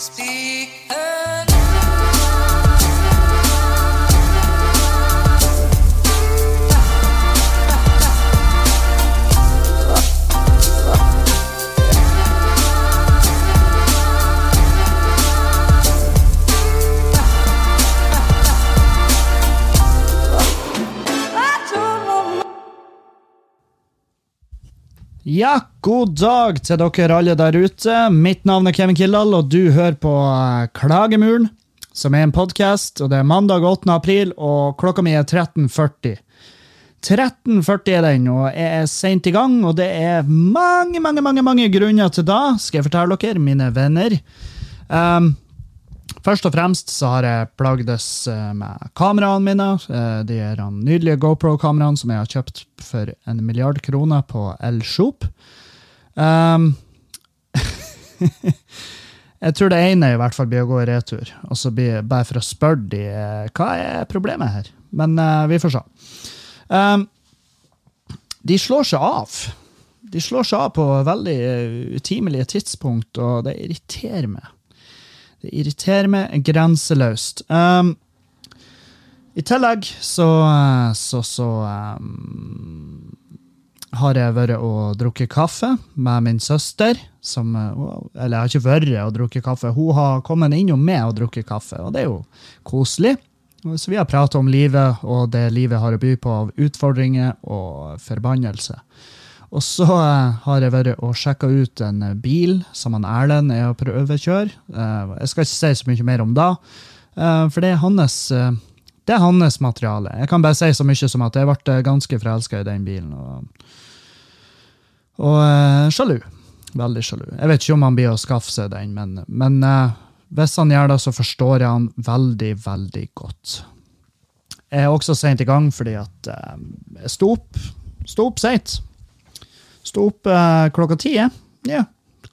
Speak Ja, god dag til dere alle der ute. Mitt navn er Kevin Kildahl, og du hører på eh, Klagemuren, som er en podkast. Det er mandag 8. april, og klokka mi er 13.40. 13.40 er den, og jeg er seint i gang, og det er mange, mange, mange, mange grunner til da, skal jeg fortelle dere, mine venner. Um, Først og fremst så har jeg plagdes eh, med kameraene mine. Eh, De er de nydelige GoPro-kameraene som jeg har kjøpt for en milliard kroner på Elshop. Um, jeg tror det ene i hvert fall blir å gå i retur, og så blir bare for å spørre de eh, hva er problemet her. Men uh, vi får se. Um, de slår seg av. De slår seg av på veldig utimelige tidspunkt, og det irriterer meg. Det irriterer meg grenseløst. Um, I tillegg så så, så um, har jeg vært og drukket kaffe med min søster. Som, eller jeg har ikke vært og drukket kaffe. Hun har kommet innom meg og drukket kaffe, og det er jo koselig. Så vi har pratet om livet og det livet har å by på av utfordringer og forbannelse. Og så eh, har jeg vært og sjekka ut en eh, bil som han Erlend er å prøvekjøre. Eh, jeg skal ikke si så mye mer om det, for det er hans det er hans materiale. Jeg kan bare si så mye som at jeg ble ganske forelska i den bilen. Og, og sjalu. Veldig sjalu. Jeg vet ikke om han blir å skaffe seg den, men, men hvis han gjør det, så forstår jeg han veldig, veldig godt. Jeg er også sent i gang fordi at jeg sto opp, sto opp seint. Sto opp eh, klokka ti. Ja,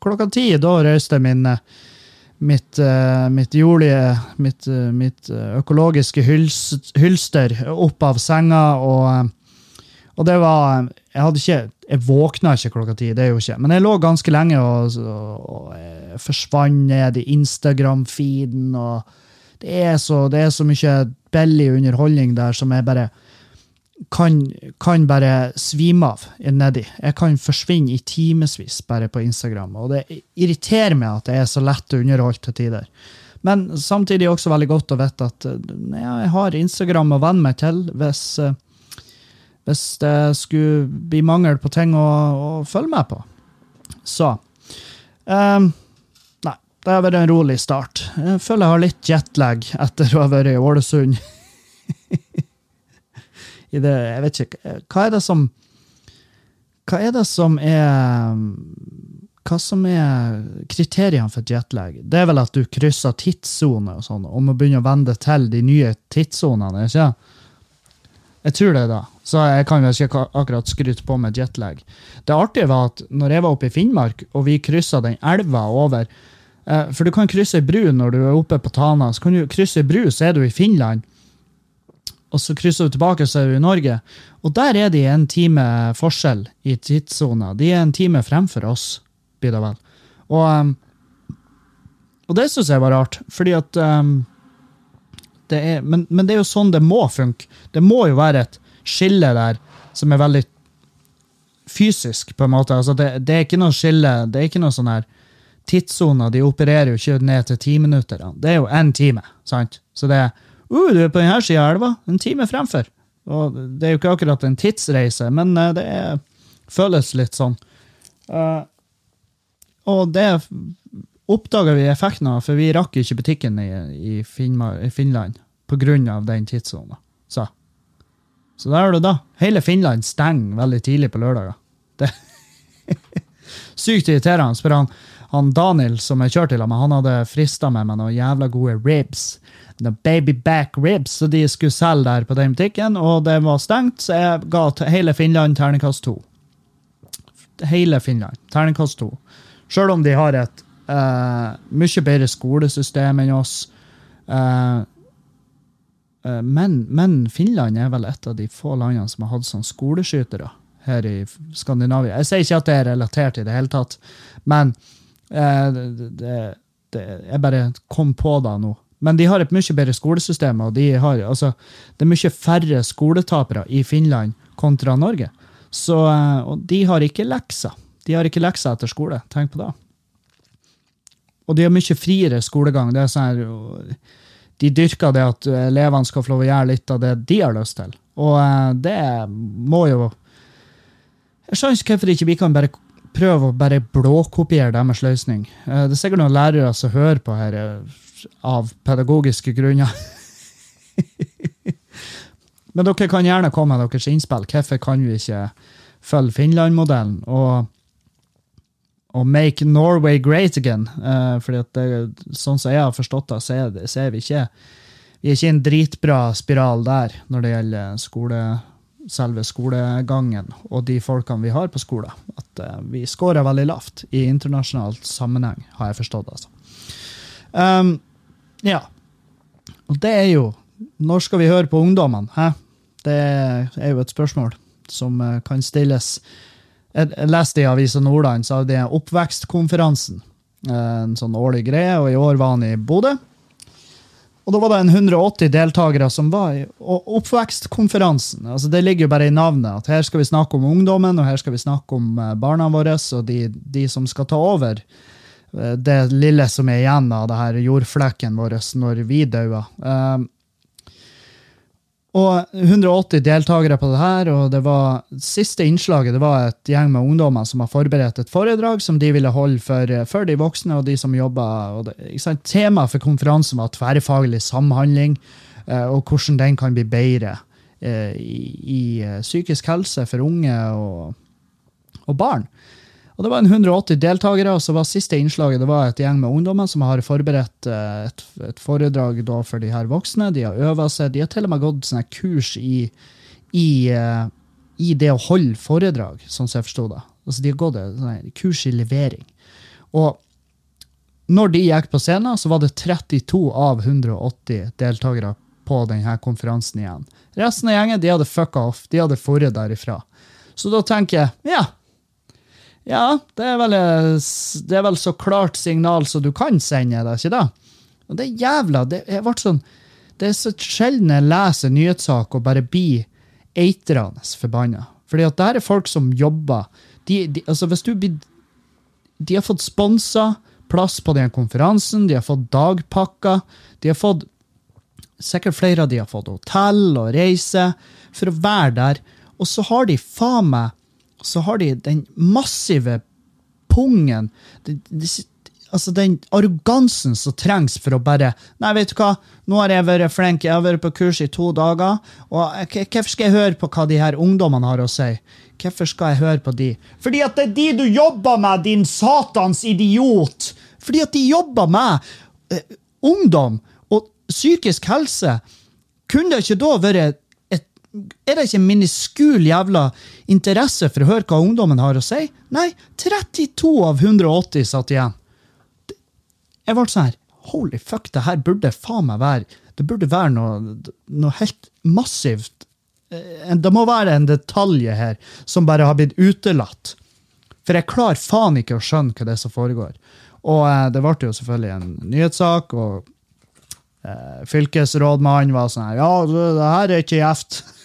klokka ti. Da røyste min, eh, mitt, eh, mitt jordlige, mitt, eh, mitt økologiske hyls, hylster opp av senga, og, og det var Jeg hadde ikke Jeg våkna ikke klokka ti, det er jo ikke. Men jeg lå ganske lenge og, og, og forsvant ned i Instagram-feeden, og det er, så, det er så mye billig underholdning der som jeg bare kan, kan bare svime av nedi. Jeg kan forsvinne i timevis bare på Instagram, og det irriterer meg at det er så lett å underholde til tider. Men samtidig også veldig godt å vite at eh, ja, jeg har Instagram å venne meg til hvis, eh, hvis det skulle bli mangel på ting å, å følge med på. Så um, Nei, det har vært en rolig start. Jeg føler jeg har litt jetlag etter å ha vært i Ålesund. I det, jeg vet ikke, hva er det som Hva er det som er Hva som er kriteriene for jetlag? Det er vel at du krysser tidssoner og sånn, om å begynne å vende til de nye tidssonene, ikke Jeg tror det, da. Så jeg kan vel ikke akkurat skryte på med jetlag. Det artige var at når jeg var oppe i Finnmark, og vi kryssa den elva over eh, For du kan krysse ei bru når du er oppe på Tana. Så kan du krysse ei bru, så er du i Finland og så krysser du tilbake, så er du i Norge. Og der er de en time forskjell i tidssona. De er en time fremfor oss, blir det vel. Og, um, og det syns jeg var rart, fordi at um, det er, men, men det er jo sånn det må funke. Det må jo være et skille der som er veldig fysisk, på en måte. Altså det, det er ikke noe skille, det er ikke noe sånn her Tidssoner de opererer jo ikke ned til timinutterne. Det er jo én time. sant? Så det er uh, du er på denne sida av elva, en time fremfor. Og det er jo ikke akkurat en tidsreise, men uh, det er, føles litt sånn. Uh, og det oppdaga vi effekten av, for vi rakk ikke butikken i, i, Finnmark, i Finland av den tidssona. Så. så der er du da. Hele Finland stenger veldig tidlig på lørdager. Det Sykt irriterende. Spør han, han Daniel som jeg kjørte til ham, han hadde frista meg med noen jævla gode ribs noen baby back ribs, så de skulle selge der på den butikken, og det var stengt, så jeg ga hele Finland terningkast to. Hele Finland. Terningkast to. Sjøl om de har et uh, mye bedre skolesystem enn oss. Uh, uh, men, men, Finland er vel et av de få landene som har hatt sånn skoleskytere her i Skandinavia. Jeg sier ikke at det er relatert i det hele tatt, men det, det det, jeg bare kom på det nå. Men de har et mye bedre skolesystem, og de har, altså, det er mye færre skoletapere i Finland kontra Norge. Så, eh, og de har ikke lekser. De har ikke lekser etter skole. Tenk på det. Og de har mye friere skolegang. Det er sånn her, de dyrker det at elevene skal få lov å gjøre litt av det de har lyst til. Og eh, det må jo Jeg skjønner ikke hvorfor ikke vi kan bare prøve å bare blåkopiere deres løsning. Eh, Det er sikkert noen lærere som hører på her eh, av pedagogiske grunner. Men dere kan gjerne komme med deres innspill. Hvorfor kan vi ikke følge Finland-modellen og, og make Norway great again? Uh, fordi det, sånn som jeg har forstått det, så er vi ikke vi er ikke i en dritbra spiral der når det gjelder skole, selve skolegangen og de folkene vi har på skolen. At uh, vi scorer veldig lavt i internasjonal sammenheng, har jeg forstått. altså. Um, ja. Og det er jo Når skal vi høre på ungdommene? Hæ? Det er jo et spørsmål som uh, kan stilles. Jeg, leste i Avisa Nordland så hadde de oppvekstkonferansen. eh, En sånn årlig greie, og i år var han i Bodø. Og da var det en 180 deltakere som var i oppvekstkonferansen. Altså Det ligger jo bare i navnet. at Her skal vi snakke om ungdommen, og her skal vi snakke om eh, barna våre og de, de som skal ta over eh, det lille som er igjen av det her jordflekken vår når vi dauer. Um, og 180 deltakere på det her, og det var siste innslaget det var et gjeng med ungdommer som har forberedt et foredrag som de ville holde for, for de voksne og de som jobber. Og. Temaet for konferansen var tverrfaglig samhandling, eh, og hvordan den kan bli bedre eh, i, i eh, psykisk helse for unge og, og barn. Og Det var en 180 deltakere, og så var siste innslaget det var et gjeng med ungdommer som har forberedt eh, et, et foredrag for de her voksne. De har øva seg. De har til og med gått sånne kurs i, i, eh, i det å holde foredrag, sånn som jeg forsto det. Altså, de har gått et sånne kurs i levering. Og når de gikk på scenen, så var det 32 av 180 deltakere på denne konferansen igjen. Resten av gjengen de hadde fucka off. De hadde forret derifra. Så da tenker jeg ja, ja, det er, vel, det er vel så klart signal som du kan sende, det, ikke det? Og det er jævla Det ble sånn, det er så sjelden jeg leser nyhetssak og bare blir eitrende forbanna. Fordi at det her er folk som jobber. De, de, altså hvis du blir De har fått sponsa plass på den konferansen, de har fått dagpakker. De har fått Sikkert flere av de har fått hotell og reise for å være der. Og så har de faen meg så har de den massive pungen de, de, altså Den arrogansen som trengs for å bare Nei, vet du hva, nå har jeg vært flink, jeg har vært på kurs i to dager, og hvorfor skal jeg høre på hva de her ungdommene har å si? Hvorfor skal jeg høre på de? Fordi at det er de du jobber med, din satans idiot! Fordi at de jobber med eh, ungdom og psykisk helse. Kunne det ikke da vært er det ikke miniskul jævla interesse for å høre hva ungdommen har å si? Nei, 32 av 180 satt igjen. Jeg ble sånn her Holy fuck, det her burde faen meg være Det burde være noe, noe helt massivt. Eh, det må være en detalj her som bare har blitt utelatt. For jeg klarer faen ikke å skjønne hva det er som foregår. Og eh, det ble jo selvfølgelig en nyhetssak, og eh, fylkesrådmannen var sånn her Ja, det her er ikke gjevt.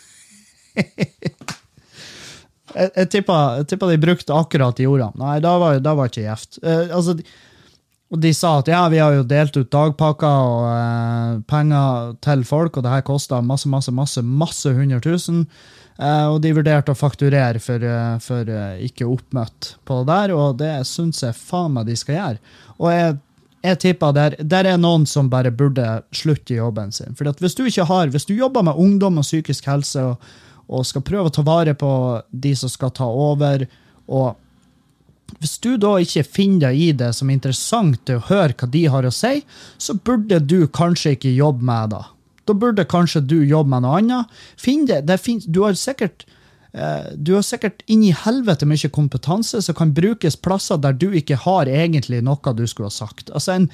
jeg, jeg tippa de brukte akkurat de ordene. Nei, da var det ikke gjevt. Eh, altså, og de sa at ja, vi har jo delt ut dagpakker og eh, penger til folk, og det her kosta masse, masse, masse masse 100 000. Eh, og de vurderte å fakturere for, eh, for eh, ikke oppmøtt på det der, og det syns jeg faen meg de skal gjøre. Og jeg, jeg tipper der, der er noen som bare burde slutte i jobben sin. For hvis du ikke har, hvis du jobber med ungdom og psykisk helse og, og skal prøve å ta vare på de som skal ta over. og hvis du da ikke finner deg i det som er interessant å høre hva de har å si, så burde du kanskje ikke jobbe med det. Da burde kanskje du jobbe med noe annet. Finn det, det du har sikkert Du har sikkert inn i helvete mye kompetanse som kan brukes plasser der du ikke har egentlig noe du skulle ha sagt. Altså en,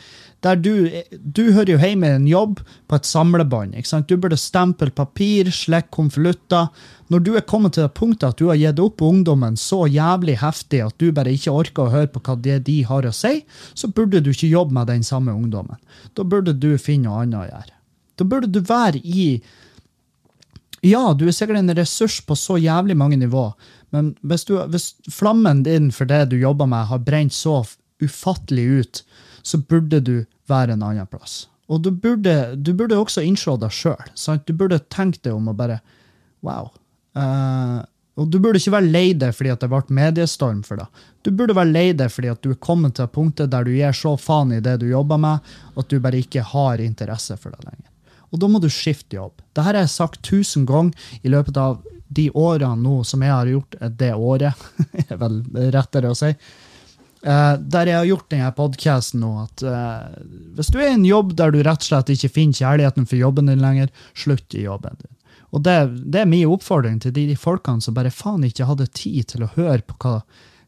der du, du hører jo hjemme i en jobb på et samlebånd. ikke sant? Du burde stemple papir, slekke konvolutter. Når du er kommet til det punktet at du har gitt opp ungdommen så jævlig heftig at du bare ikke orker å høre på hva det de har å si, så burde du ikke jobbe med den samme ungdommen. Da burde du finne noe annet å gjøre. Da burde du være i ja, du er sikkert en ressurs på så jævlig mange nivå, men hvis, du, hvis flammen din for det du jobber med, har brent så ufattelig ut, så burde du være en annen plass. Og du burde, du burde også innse deg sjøl. Du burde tenke deg om og bare Wow. Uh, og du burde ikke være lei deg fordi at det ble mediestorm for deg. Du burde være lei deg fordi at du er kommet til punktet der du gir så faen i det du jobber med, at du bare ikke har interesse for det lenger. Og da må du skifte jobb. Dette har jeg sagt tusen ganger i løpet av de årene nå som jeg har gjort det året, er vel rettere å si. Uh, der jeg har gjort denne podkasten nå, at uh, hvis du er i en jobb der du rett og slett ikke finner kjærligheten for jobben din lenger, slutt i jobben din. Og det, det er min oppfordring til de, de folkene som bare faen ikke hadde tid til å høre på hva,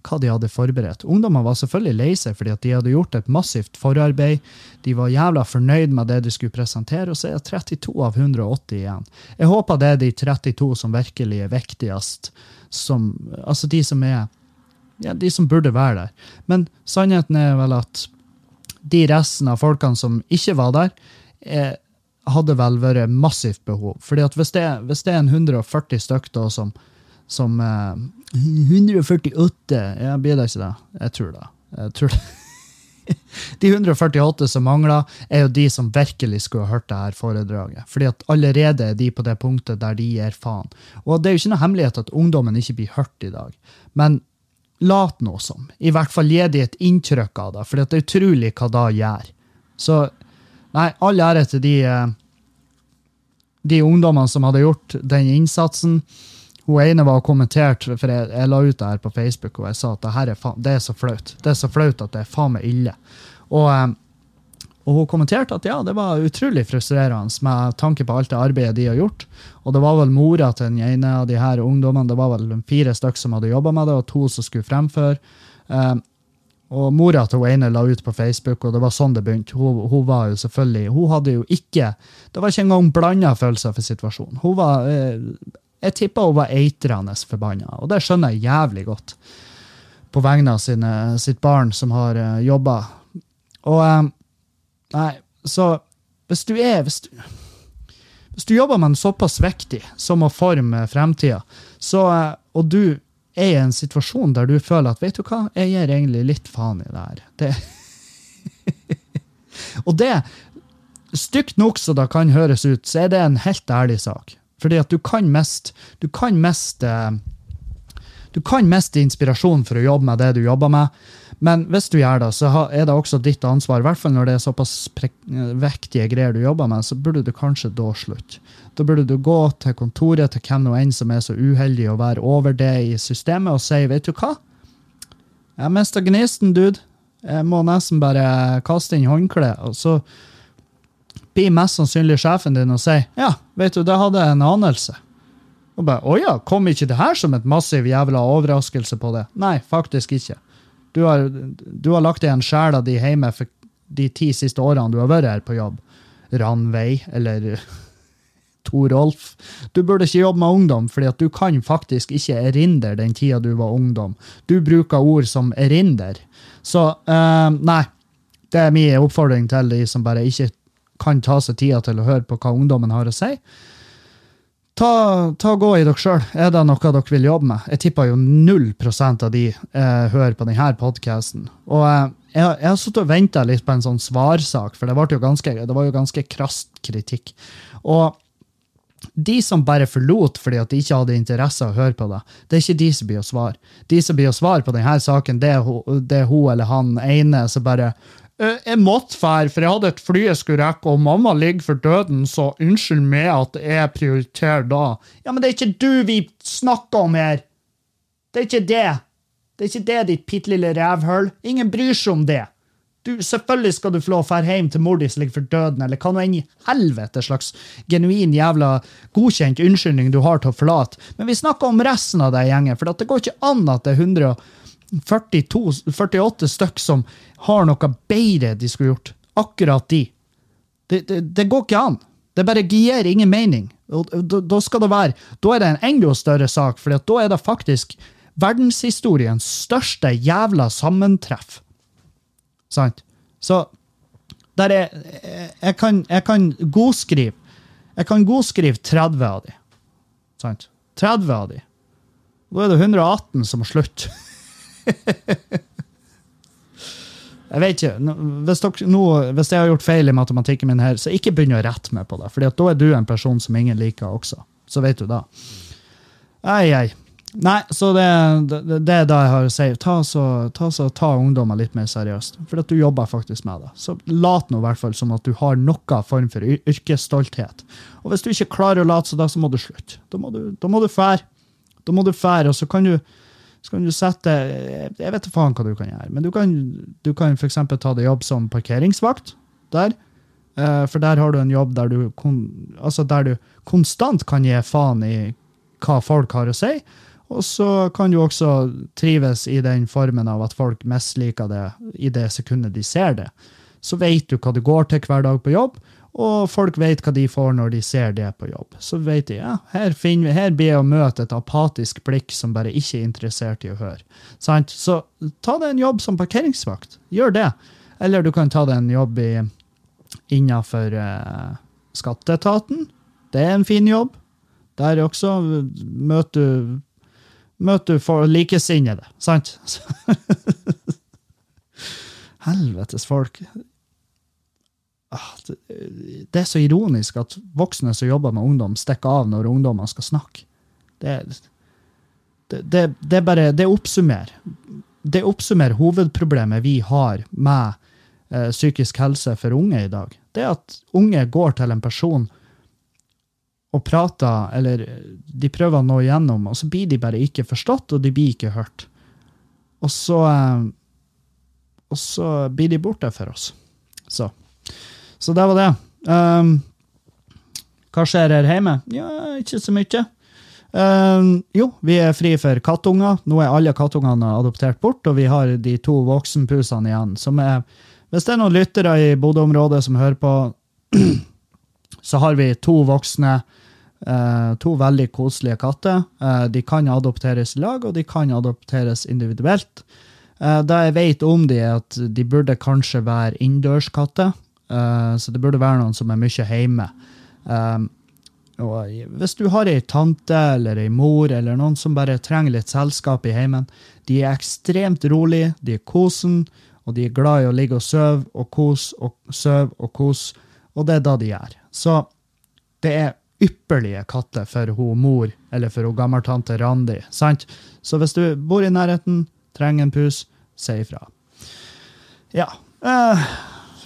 hva de hadde forberedt. Ungdommer var selvfølgelig lei seg fordi at de hadde gjort et massivt forarbeid. De var jævla fornøyd med det de skulle presentere, og så er det 32 av 180 igjen. Jeg håper det er de 32 som virkelig er viktigst. Som, altså de som er ja, de som burde være der. Men sannheten er vel at de resten av folkene som ikke var der, eh, hadde vel vært massivt behov. Fordi at hvis det, hvis det er en 140 stykk som, som eh, 148 Ja, blir det ikke det? Jeg tror det. Jeg tror det. De 148 som mangler, er jo de som virkelig skulle ha hørt det her foredraget. Fordi at allerede er de på det punktet der de gir faen. Og det er jo ikke noe hemmelighet at ungdommen ikke blir hørt i dag. Men lat nå som. I hvert fall gi de et inntrykk av det, for det er utrolig hva da gjør. Så nei, all ære til de, eh, de ungdommene som hadde gjort den innsatsen. Hun ene var kommentert, for jeg, jeg la ut det her på Facebook, og jeg sa at det her er, faen, det er så flaut. Det er så flaut at det er faen meg ille. Og, eh, og hun kommenterte at ja, det var utrolig frustrerende med tanke på alt det arbeidet de har gjort. Og det var vel mora til den ene av de her ungdommene, det var vel fire stykker som hadde jobba med det, og to som skulle fremføre. Um, og mora til hun ene la ut på Facebook, og det var sånn det begynte. Hun, hun var jo selvfølgelig, hun hadde jo ikke Det var ikke engang blanda følelser for situasjonen. Hun var, eh, Jeg tippa hun var eitrende forbanna, og det skjønner jeg jævlig godt. På vegne av sine, sitt barn som har uh, jobba. Og um, Nei, så hvis du er hvis du, hvis du jobber med en såpass viktig som å forme fremtida, så, uh, og du er i en situasjon der du føler at vet du hva, jeg gir egentlig litt faen i det her. Det. og det, stygt nok så det kan høres ut, så er det en helt ærlig sak. Fordi at du kan mest Du kan mest eh, du kan miste inspirasjon for å jobbe med det du jobber med, men hvis du gjør det, så er det også ditt ansvar. I hvert fall når det er såpass eh, vektige greier du jobber med, så burde du kanskje da slutte. Da burde du gå til kontoret til hvem nå enn som er så uheldig å være over det i systemet, og si vet du hva? Jeg mista gnisten, dude. Jeg må nesten bare kaste inn håndkleet. Og så blir mest sannsynlig sjefen din og sier ja, vet du, det hadde jeg en anelse. Og bare, å ja, kom ikke det her som et massiv jævla overraskelse på det? Nei, faktisk ikke. Du har, du har lagt igjen sjela di hjemme for de ti siste årene du har vært her på jobb. Ranveig, eller Torolf. Du burde ikke jobbe med ungdom, fordi at du kan faktisk ikke erindre den tida du var ungdom. Du bruker ord som erinder. Så uh, nei, det er min oppfordring til de som bare ikke kan ta seg tida til å høre på hva ungdommen har å si. Ta, ta Gå i dere sjøl. Er det noe dere vil jobbe med? Jeg tipper jo 0% av de eh, hører på denne podkasten. Og eh, jeg, har- sittet og venta litt på en sånn svarsak, for det, ble jo ganske, det var jo ganske krast kritikk. Og de som bare forlot fordi at de ikke hadde interesse av å høre på det, det er ikke de som blir å svare. De som blir å svare på denne saken, det er hun, er eller han ene som bare «Eh, jeg måtte fære, for jeg hadde et fly jeg skulle rekke, og mamma ligger for døden, så unnskyld meg at jeg prioriterer da. Ja, men det er ikke du vi snakker om her! Det er ikke det! Det er ikke det, ditt bitte lille rævhull. Ingen bryr seg om det. Du, selvfølgelig skal du få lov hjem til mor di som ligger for døden, eller hva nå enn i helvete slags genuin jævla godkjent unnskyldning du har til å forlate. Men vi snakker om resten av den gjengen, for det går ikke an at det er 142, 48 stykk som har noe bedre de skulle gjort. Akkurat de. Det, det, det går ikke an. Det bare gir ingen mening. Da, da skal det være, da er det en enda større sak, for da er det faktisk verdenshistoriens største jævla sammentreff. Sant? Så der er Jeg kan, jeg kan godskrive Jeg kan godskrive 30 av de. Sant? 30 av de. Da er det 118 som må slutte. jeg vet ikke. Hvis, dere, nå, hvis jeg har gjort feil i matematikken min her, så ikke begynn å rette meg på det. For da er du en person som ingen liker også. Så vet du da. Ei, ei. Nei, så det, det, det er da jeg har å si. Ta, så, ta, så, ta ungdommer litt mer seriøst. For at du jobber faktisk med det. Så lat nå i hvert fall som at du har noen form for yr- yrkesstolthet. Og hvis du ikke klarer å late som det, så må du slutte. Da må du fære. Da må du fære, og så kan du, så kan du sette Jeg vet faen hva du kan gjøre, men du kan, du kan f.eks. ta deg jobb som parkeringsvakt der. Eh, For der har du en jobb der du, altså der du konstant kan gi faen i hva folk har å si. Og så kan du også trives i den formen av at folk misliker det i det sekundet de ser det. Så vet du hva du går til hver dag på jobb, og folk vet hva de får når de ser det på jobb. Så vet de ja, her, finner, her blir jeg å møte et apatisk blikk som bare ikke er interessert i å høre. Sant? Så ta deg en jobb som parkeringsvakt. Gjør det. Eller du kan ta deg en jobb i, innenfor eh, skatteetaten. Det er en fin jobb. Der også møter du møter du for likesinnede, sant? Helvetes folk. Ah, det, er så ironisk at voksne som jobber med ungdom, stikker av når ungdommer skal snakke. Det, det, det, det bare Det oppsummerer. Det oppsummerer hovedproblemet vi har med eh, psykisk helse for unge i dag. Det at unge går til en person og prater, eller de prøver å nå igjennom, og så blir de bare ikke forstått, og de blir ikke hørt. Og så eh, Og så blir de borte for oss. Så, så det var det. Um, hva skjer her hjemme? Ja, ikke så mye. Um, jo, vi er fri for kattunger. Nå er alle kattungene adoptert bort, og vi har de to voksenpusene igjen. Som er, hvis det er noen lyttere i Bodø-området som hører på, så har vi to voksne, Uh, to veldig koselige katter. Uh, de kan adopteres i lag, og de kan adopteres individuelt. Uh, det jeg vet om de, er at de burde kanskje være innendørskatter. Eh, så det burde være noen som er mye hjemme. Um, og hvis du har ei tante eller ei mor eller noen som bare trenger litt selskap i heimen, de er ekstremt rolige, de er kosen, og de er glad i å ligge og sove og kose og sove og kose, og det er da de gjør. Så det er ypperlige katter for hun mor eller for hun gammeltante Randi. sant? Så hvis du bor i nærheten, trenger en pus, si ifra. Ja. Eh,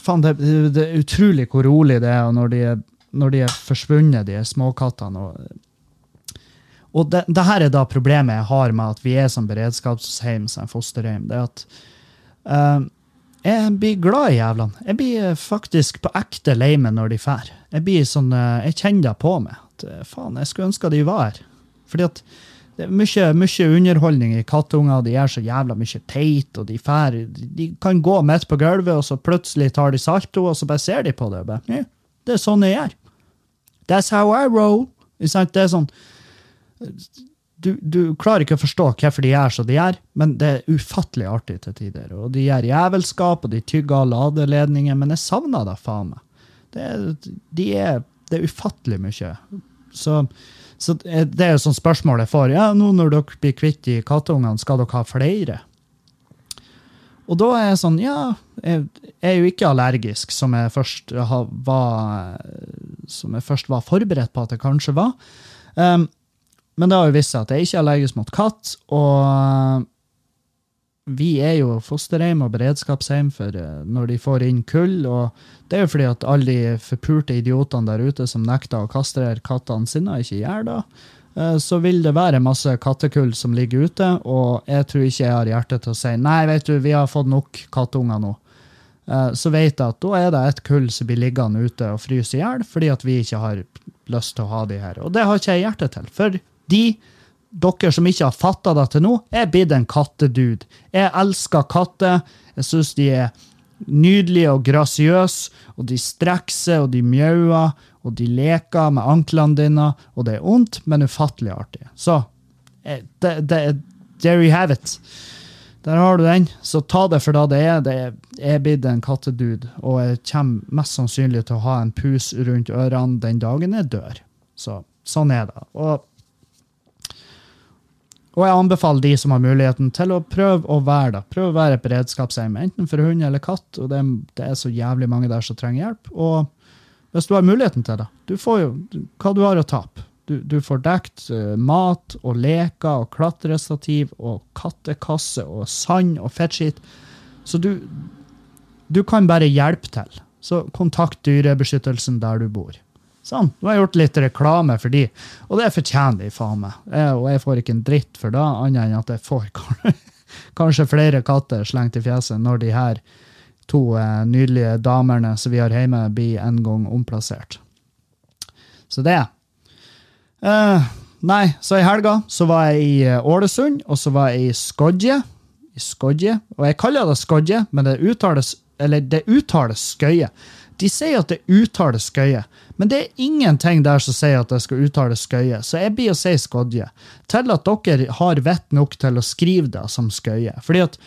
faen, det, det er utrolig hvor rolig det er når de er, når de er forsvunnet, de småkattene. Og, og det, det her er da problemet jeg har med at vi er som beredskapsheim, som fosterheim. Det er at uh, jeg blir glad i jævlene. Jeg blir eh, faktisk på ekte lei meg når de drar. Jeg blir sånn, eh, jeg kjenner det på meg. At, faen, jeg skulle ønske de var her. Fordi at det er mye, mye underholdning i kattunger. De gjør så jævla mye teit, og de fær, de kan gå midt på gulvet, og så plutselig tar de salto, og så bare ser de på det. bare, «Ja, det er sånn jeg gjør. That's how I roll. Det er sånn du, du klarer ikke å forstå hvorfor de gjør som de gjør, men det er ufattelig artig til tider. Og de gjør jævelskap, og de tygger alle ladeledninger, men jeg savner det faen meg. Det de er, det er ufattelig mye. Så, så det er jo sånn spørsmål jeg får. Ja, nå når dere blir kvitt de katteungene, skal dere ha flere? Og da er jeg sånn, ja, jeg er jo ikke allergisk, som jeg først var, som jeg først var forberedt på at jeg kanskje var. Um, men det har jo vist seg at jeg ikke er allergisk mot katt, og vi er jo fosterhjem og beredskapshjem for eh, når de får inn kull, og det er jo fordi at alle de forpulte idiotene der ute som nekter å kastrere kattene sine, ikke gjør det. Eh, Så vil det være masse kattekull som ligger ute, og jeg tror ikke jeg har hjerte til å si nei, vet du, vi har fått nok kattunger nå. eh, så vet jeg at da er det et kull som blir liggende ute og fryse i hjel fordi at vi ikke har lyst til å ha de her. Og det har ikke jeg hjerte til. For de, dere som ikke har fatta det til nå, er blitt en kattedude. Jeg elsker katter. Jeg syns de er nydelige og grasiøse, og de strekker seg, og de mjauer, og de leker med anklene dine, og det er ondt, men ufattelig artig. Så eh, det, det, there you have it. Der har du den. Så ta det for da det er. Det er blitt en kattedude, og jeg kommer mest sannsynlig til å ha en pus rundt ørene den dagen jeg dør. Så sånn er det. Og og jeg anbefaler de som har muligheten, til å prøve å være det. Prøv å være et beredskapshjem, enten for hund eller katt. og det, det, er så jævlig mange der som trenger hjelp. Og hvis du har muligheten til det, du får jo hva du har å tape. Du, du får dekt uh, mat og leker og klatrestativ og kattekasse og sand og fettskitt. Så du, du kan bare hjelpe til. Så kontakt Dyrebeskyttelsen der du bor. Sånn, nå har jeg gjort litt reklame for de, og det fortjener de faen meg. Jeg, og jeg får ikke en dritt for det, annet enn at jeg får kanskje flere katter slengt i fjeset når de her to eh, nydelige damene som vi har hjemme, blir en gang omplassert. Så det. Eh, nei, så i helga så var jeg i eh, Ålesund, og så var jeg i Skodje. I Skodje. Og jeg kaller det Skodje, men det uttales, eller det uttales Skøye. De sier at det uttales Skøye, men det er ingenting der som sier at det skal uttales Skøye, så jeg blir å si Skodje. Til at dere har vett nok til å skrive det som Skøye. Fordi at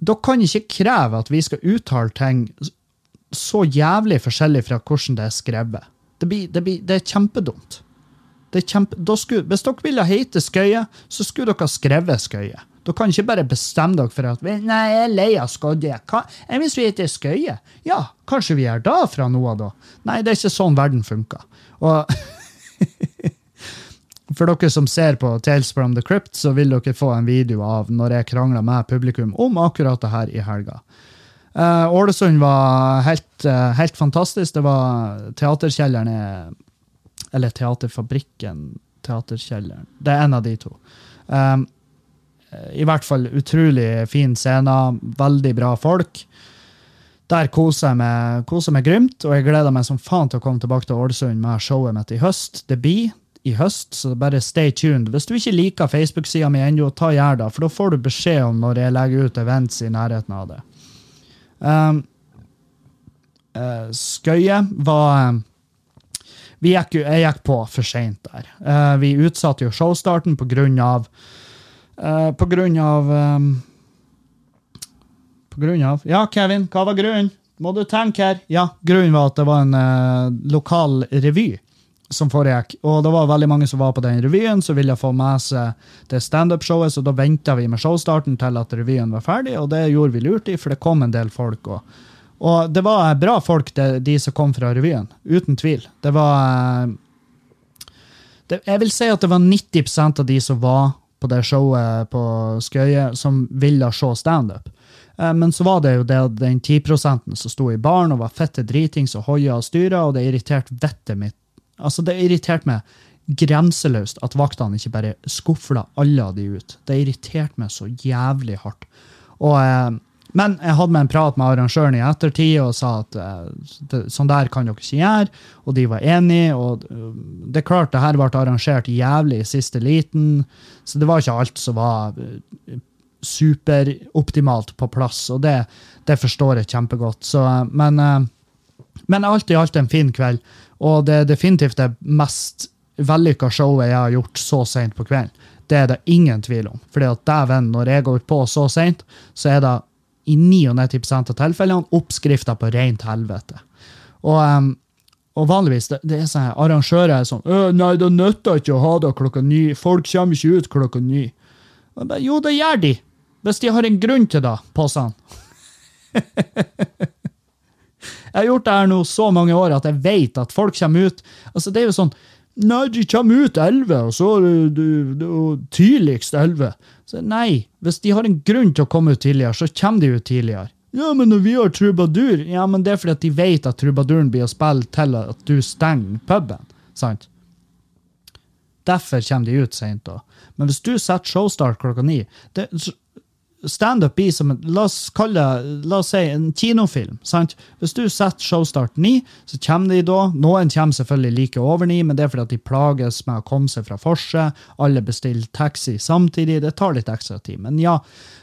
dere kan ikke kreve at vi skal uttale ting så jævlig forskjellig fra hvordan det er skrevet. Det, blir, det, blir, det er kjempedumt. Det er kjempe, skulle, hvis dere ville hete Skøye, så skulle dere skrevet Skøye. Dere kan ikke bare bestemme dere for at Nei, jeg er lei av Skodje. Enn hvis vi heter Skøye? Ja, kanskje vi er da fra nå av, da? Nei, det er ikke sånn verden funker. Og For dere som ser på Tales from the Crypt, så vil dere få en video av når jeg krangla med publikum om akkurat det her i helga. Uh, Ålesund var helt, uh, helt, fantastisk. Det var Teaterkjelleren Eller Teaterfabrikken Teaterkjelleren. Det er en av de to. Um, i hvert fall utrolig fin scene. Veldig bra folk. Der koser jeg meg, koser meg grymt, og jeg gleder meg som faen til å komme tilbake til Ålesund med showet mitt i høst. Det blir i høst, så bare stay tuned. Hvis du ikke liker Facebook-sida mi ennå, ta gjør det, for da får du beskjed om når jeg legger ut events i nærheten av det. Um, uh, Skøye var vi gikk, Jeg gikk på for seint der. Uh, vi utsatte jo showstarten på grunn av Uh, på grunn av um, På grunn av Ja, Kevin, hva var grunnen? Må du tenke her. Ja, grunnen var at det var en uh, lokal revy som foregikk. Og det var veldig mange som var på den revyen, som ville få med seg det standup-showet, så da venta vi med showstarten til at revyen var ferdig, og det gjorde vi lurt i, for det kom en del folk. Og, og det var bra folk, det, de som kom fra revyen. Uten tvil. Det var det, Jeg vil si at det var 90% av de som var på det showet på Skøye som ville se standup. Eh, men så var det jo det, den 10% som sto i baren og var fette dritings og hoia og styra, og det irriterte vettet mitt. Altså, det irriterte meg grenseløst at vaktene ikke bare skufla alle av de ut. Det irriterte meg så jævlig hardt. Og eh, men jeg hadde med en prat med arrangøren i ettertid og sa at uh, sånn der kan dere ikke gjøre. Og de var enige. Og uh, det er klart, det her ble arrangert jævlig i siste liten, så det var ikke alt som var uh, superoptimalt på plass. Og det, det, forstår jeg kjempegodt. Så, men, men alt i alt en fin kveld. Og det er definitivt det mest vellykka showet jeg har gjort så seint på kvelden. Det er det ingen tvil om. Fordi at dæven, når jeg går på så seint, så er det i 99 av tilfellene oppskrifter på rent helvete. Og, um, og vanligvis det, det er sånn arrangører er sånn 'Nei, det nytter ikke å ha det klokka ni. Folk kommer ikke ut klokka ni.' Bare, jo, det gjør de. Hvis de har en grunn til det, påstår jeg har gjort det her nå så mange år at jeg vet at folk kommer ut altså Det er jo sånn Nei, de kommer ut elleve, og så du, du, tidligst elleve. Nei, hvis de har en grunn til å komme ut tidligere, så kommer de ut tidligere. Ja, men når vi har trubadur Ja, men det er fordi at de vet at trubaduren blir å spille til at du stenger puben. sant? Derfor kommer de ut seint. Men hvis du setter showstart klokka ni det, standup blir som la oss kalle det, la oss si en kinofilm. sant? Hvis du setter showstart ni, så kommer de da. Noen kommer selvfølgelig like over ni, men det er fordi at de plages med å komme seg fra forset. Alle bestiller taxi samtidig. Det tar litt ekstra tid. Men ja,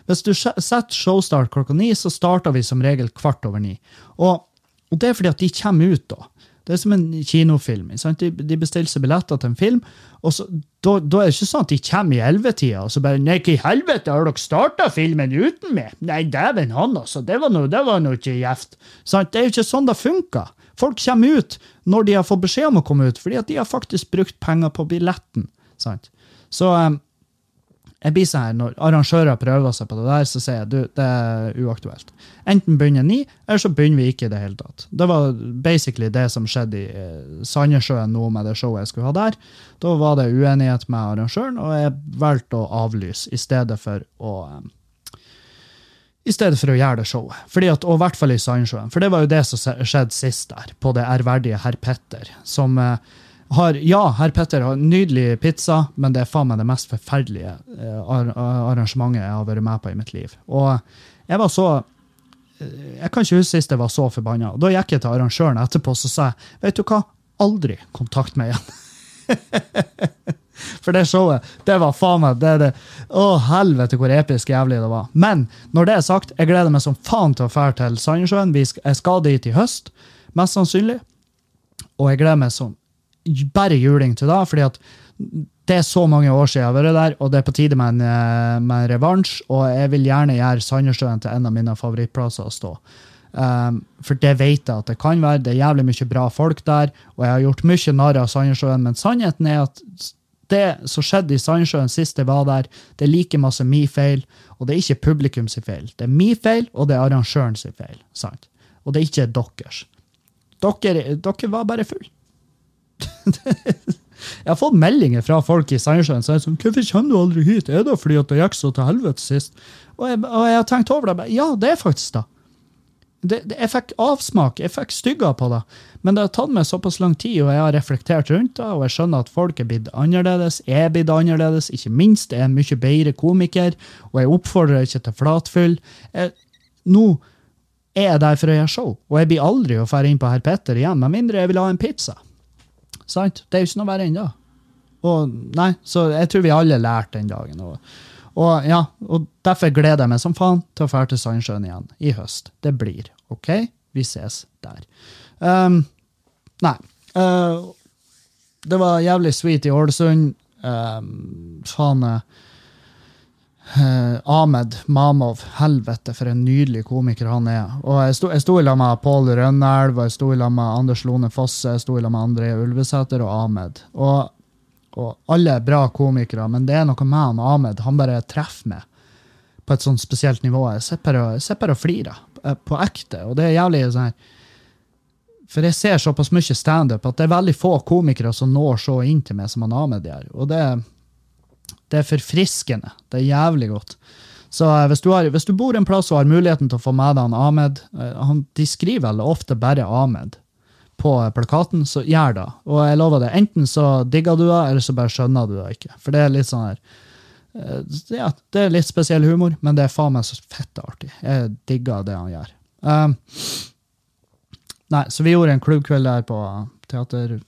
hvis du se- setter showstart klokka ni, så starter vi som regel kvart over ni. Og, og det er fordi at de kommer ut da. Det er som en kinofilm. De, de bestiller seg billetter til en film, og da er det ikke sånn at de kommer i ellevetida og så bare Nei, hva i helvete, har dere starta filmen uten meg? Nei, dæven han, altså. Det var noe, det var noe ikke gjevt. Det er jo ikke sånn det funker. Folk kommer ut når de har fått beskjed om å komme ut, fordi at de har faktisk brukt penger på billetten. Sant? Så um, jeg blir sånn her, Når arrangører prøver seg på det der, så sier jeg du, det er uaktuelt. Enten begynner ni, eller så begynner vi ikke i det hele tatt. Det var basically det som skjedde i eh, Sandnessjøen nå med det showet jeg skulle ha der. Da var det uenighet med arrangøren, og jeg valgte å avlyse i stedet for å eh, i stedet for å gjøre det showet. Fordi at, og i hvert fall i Sandnessjøen. For det var jo det som skjedde sist der, på det ærverdige herr Petter. Som eh, har Ja, herr Petter har nydelig pizza, men det er faen meg det mest forferdelige eh, arrangementet jeg har vært med på i mitt liv. Og jeg var så eh, Jeg kan ikke huske sist jeg var så forbanna. Da gikk jeg til arrangøren etterpå og sa jeg, vet du hva, aldri kontakt meg igjen. For det showet, det var faen meg det, det. Å, helvete hvor episk jævlig det var. Men når det er sagt, jeg gleder meg som faen til å dra til Sandnessjøen. Jeg skal dit i høst, mest sannsynlig. Og jeg gleder meg som bare juling til da, fordi at det er så mange år siden jeg har vært der, og det er på tide med en, eh, med en revansj. Og jeg vil gjerne gjøre Sandnessjøen til en av mine favorittplasser å stå. Um, for det vet jeg at det kan være. Det er jævlig mye bra folk der, og jeg har gjort mye narr av Sandnessjøen, men sannheten er at det som skjedde i Sandnessjøen sist jeg var der, det er like masse min feil, og det er ikke publikum sin feil. Det er min feil, og det er arrangøren sin feil. sant? Og det er ikke deres. Dere, dere var bare full. Jeg har fått meldinger fra folk i Sandnessjøen som er sånn 'Hvorfor kommer du aldri hit?' Er det fordi at det gikk så til helvete sist? Og jeg, og jeg har tenkt over det. Ja, det er faktisk det. det, det jeg fikk avsmak, jeg fikk stygger på det. Men det har tatt meg såpass lang tid, og jeg har reflektert rundt det, og jeg skjønner at folk er blitt annerledes. Jeg er blitt annerledes, ikke minst. Jeg er en mye bedre komiker, og jeg oppfordrer ikke til flatfyll. Jeg, nå er jeg der for å gjøre show, og jeg blir aldri å dra inn på Herr Petter igjen, med mindre jeg vil ha en pizza. Sant? Det er jo ikke noe verre ennå. Og nei, så jeg tror vi alle lærte den dagen. Og, og ja, og derfor gleder jeg meg som faen til å dra til Sandsjøen igjen i høst. Det blir. OK? Vi ses der. Um, nei. Uh, det var jævlig sweet i Ålesund. Um, faen eh, eh, Ahmed Mamov, helvete for en nydelig komiker han er. Og Jeg sto, jeg i lag med Pål Rønnelv, jeg sto i lag Anders Lone Fosse, jeg sto i lag med André Ulvesæter og Ahmed. Og, og alle er bra komikere, men det er noe med han Ahmed. Han bare treffer meg på et sånn spesielt nivå. Jeg sitter bare og- flirer på ekte, og det er jævlig sånn her For jeg ser såpass mye standup at det er veldig få komikere som når så inn til meg som han Ahmed gjør. Og det, det er forfriskende. Det er jævlig godt. Så eh, hvis du, har, hvis du bor en plass og har muligheten til å få med deg Ahmed eh, han, De skriver vel ofte bare Ahmed på eh, plakaten, så gjør det. Og jeg lover det, enten så digger du det, eller så bare skjønner du det ikke. For det er litt sånn her Ja, det er litt spesiell humor, men det er faen meg så fett artig. Jeg digger det han gjør. Um, nei, så vi gjorde en klubbkveld der på Teater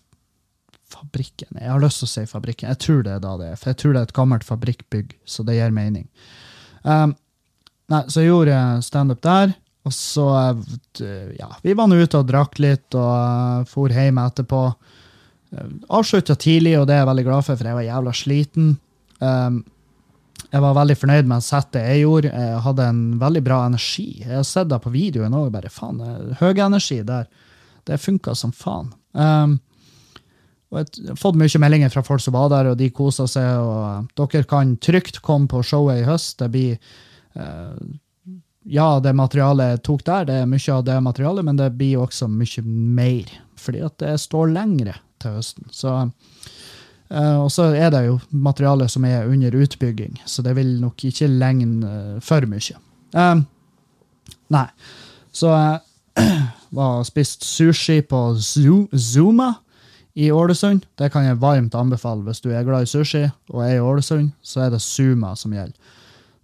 Fabrikken. Jeg har lyst til å si Fabrikken. Jeg tror det er da det er, for jeg tror det er et gammelt fabrikkbygg, så det gir mening. Um, nei, så jeg gjorde standup der, og så eh, Ja, vi var nå ute og drakk litt, og uh, for hjem etterpå. Uh, Avslutta tidlig, og det er jeg veldig glad for, for jeg var jævla sliten. Um, jeg var veldig fornøyd med settet jeg gjorde. Jeg hadde en veldig bra energi. Jeg har sett det på videoen òg. Bare faen, eh, høy energi der. Det funka som faen. Um, og jeg har fått mye meldinger fra folk som var der, og de kosa seg. og Dere kan trygt komme på showet i høst. Det blir uh, Ja, det materialet jeg tok der, det er mye av det materialet, men det blir også mye mer. Fordi at det står lengre til høsten. Så, uh, og så er det jo materiale som er under utbygging, så det vil nok ikke legne uh, for mye. Nei. Så jeg var spist sushi på Zuma i Ålesund. Det kan jeg varmt anbefale hvis du er glad i sushi og er i Ålesund. Så er det Suma som gjelder.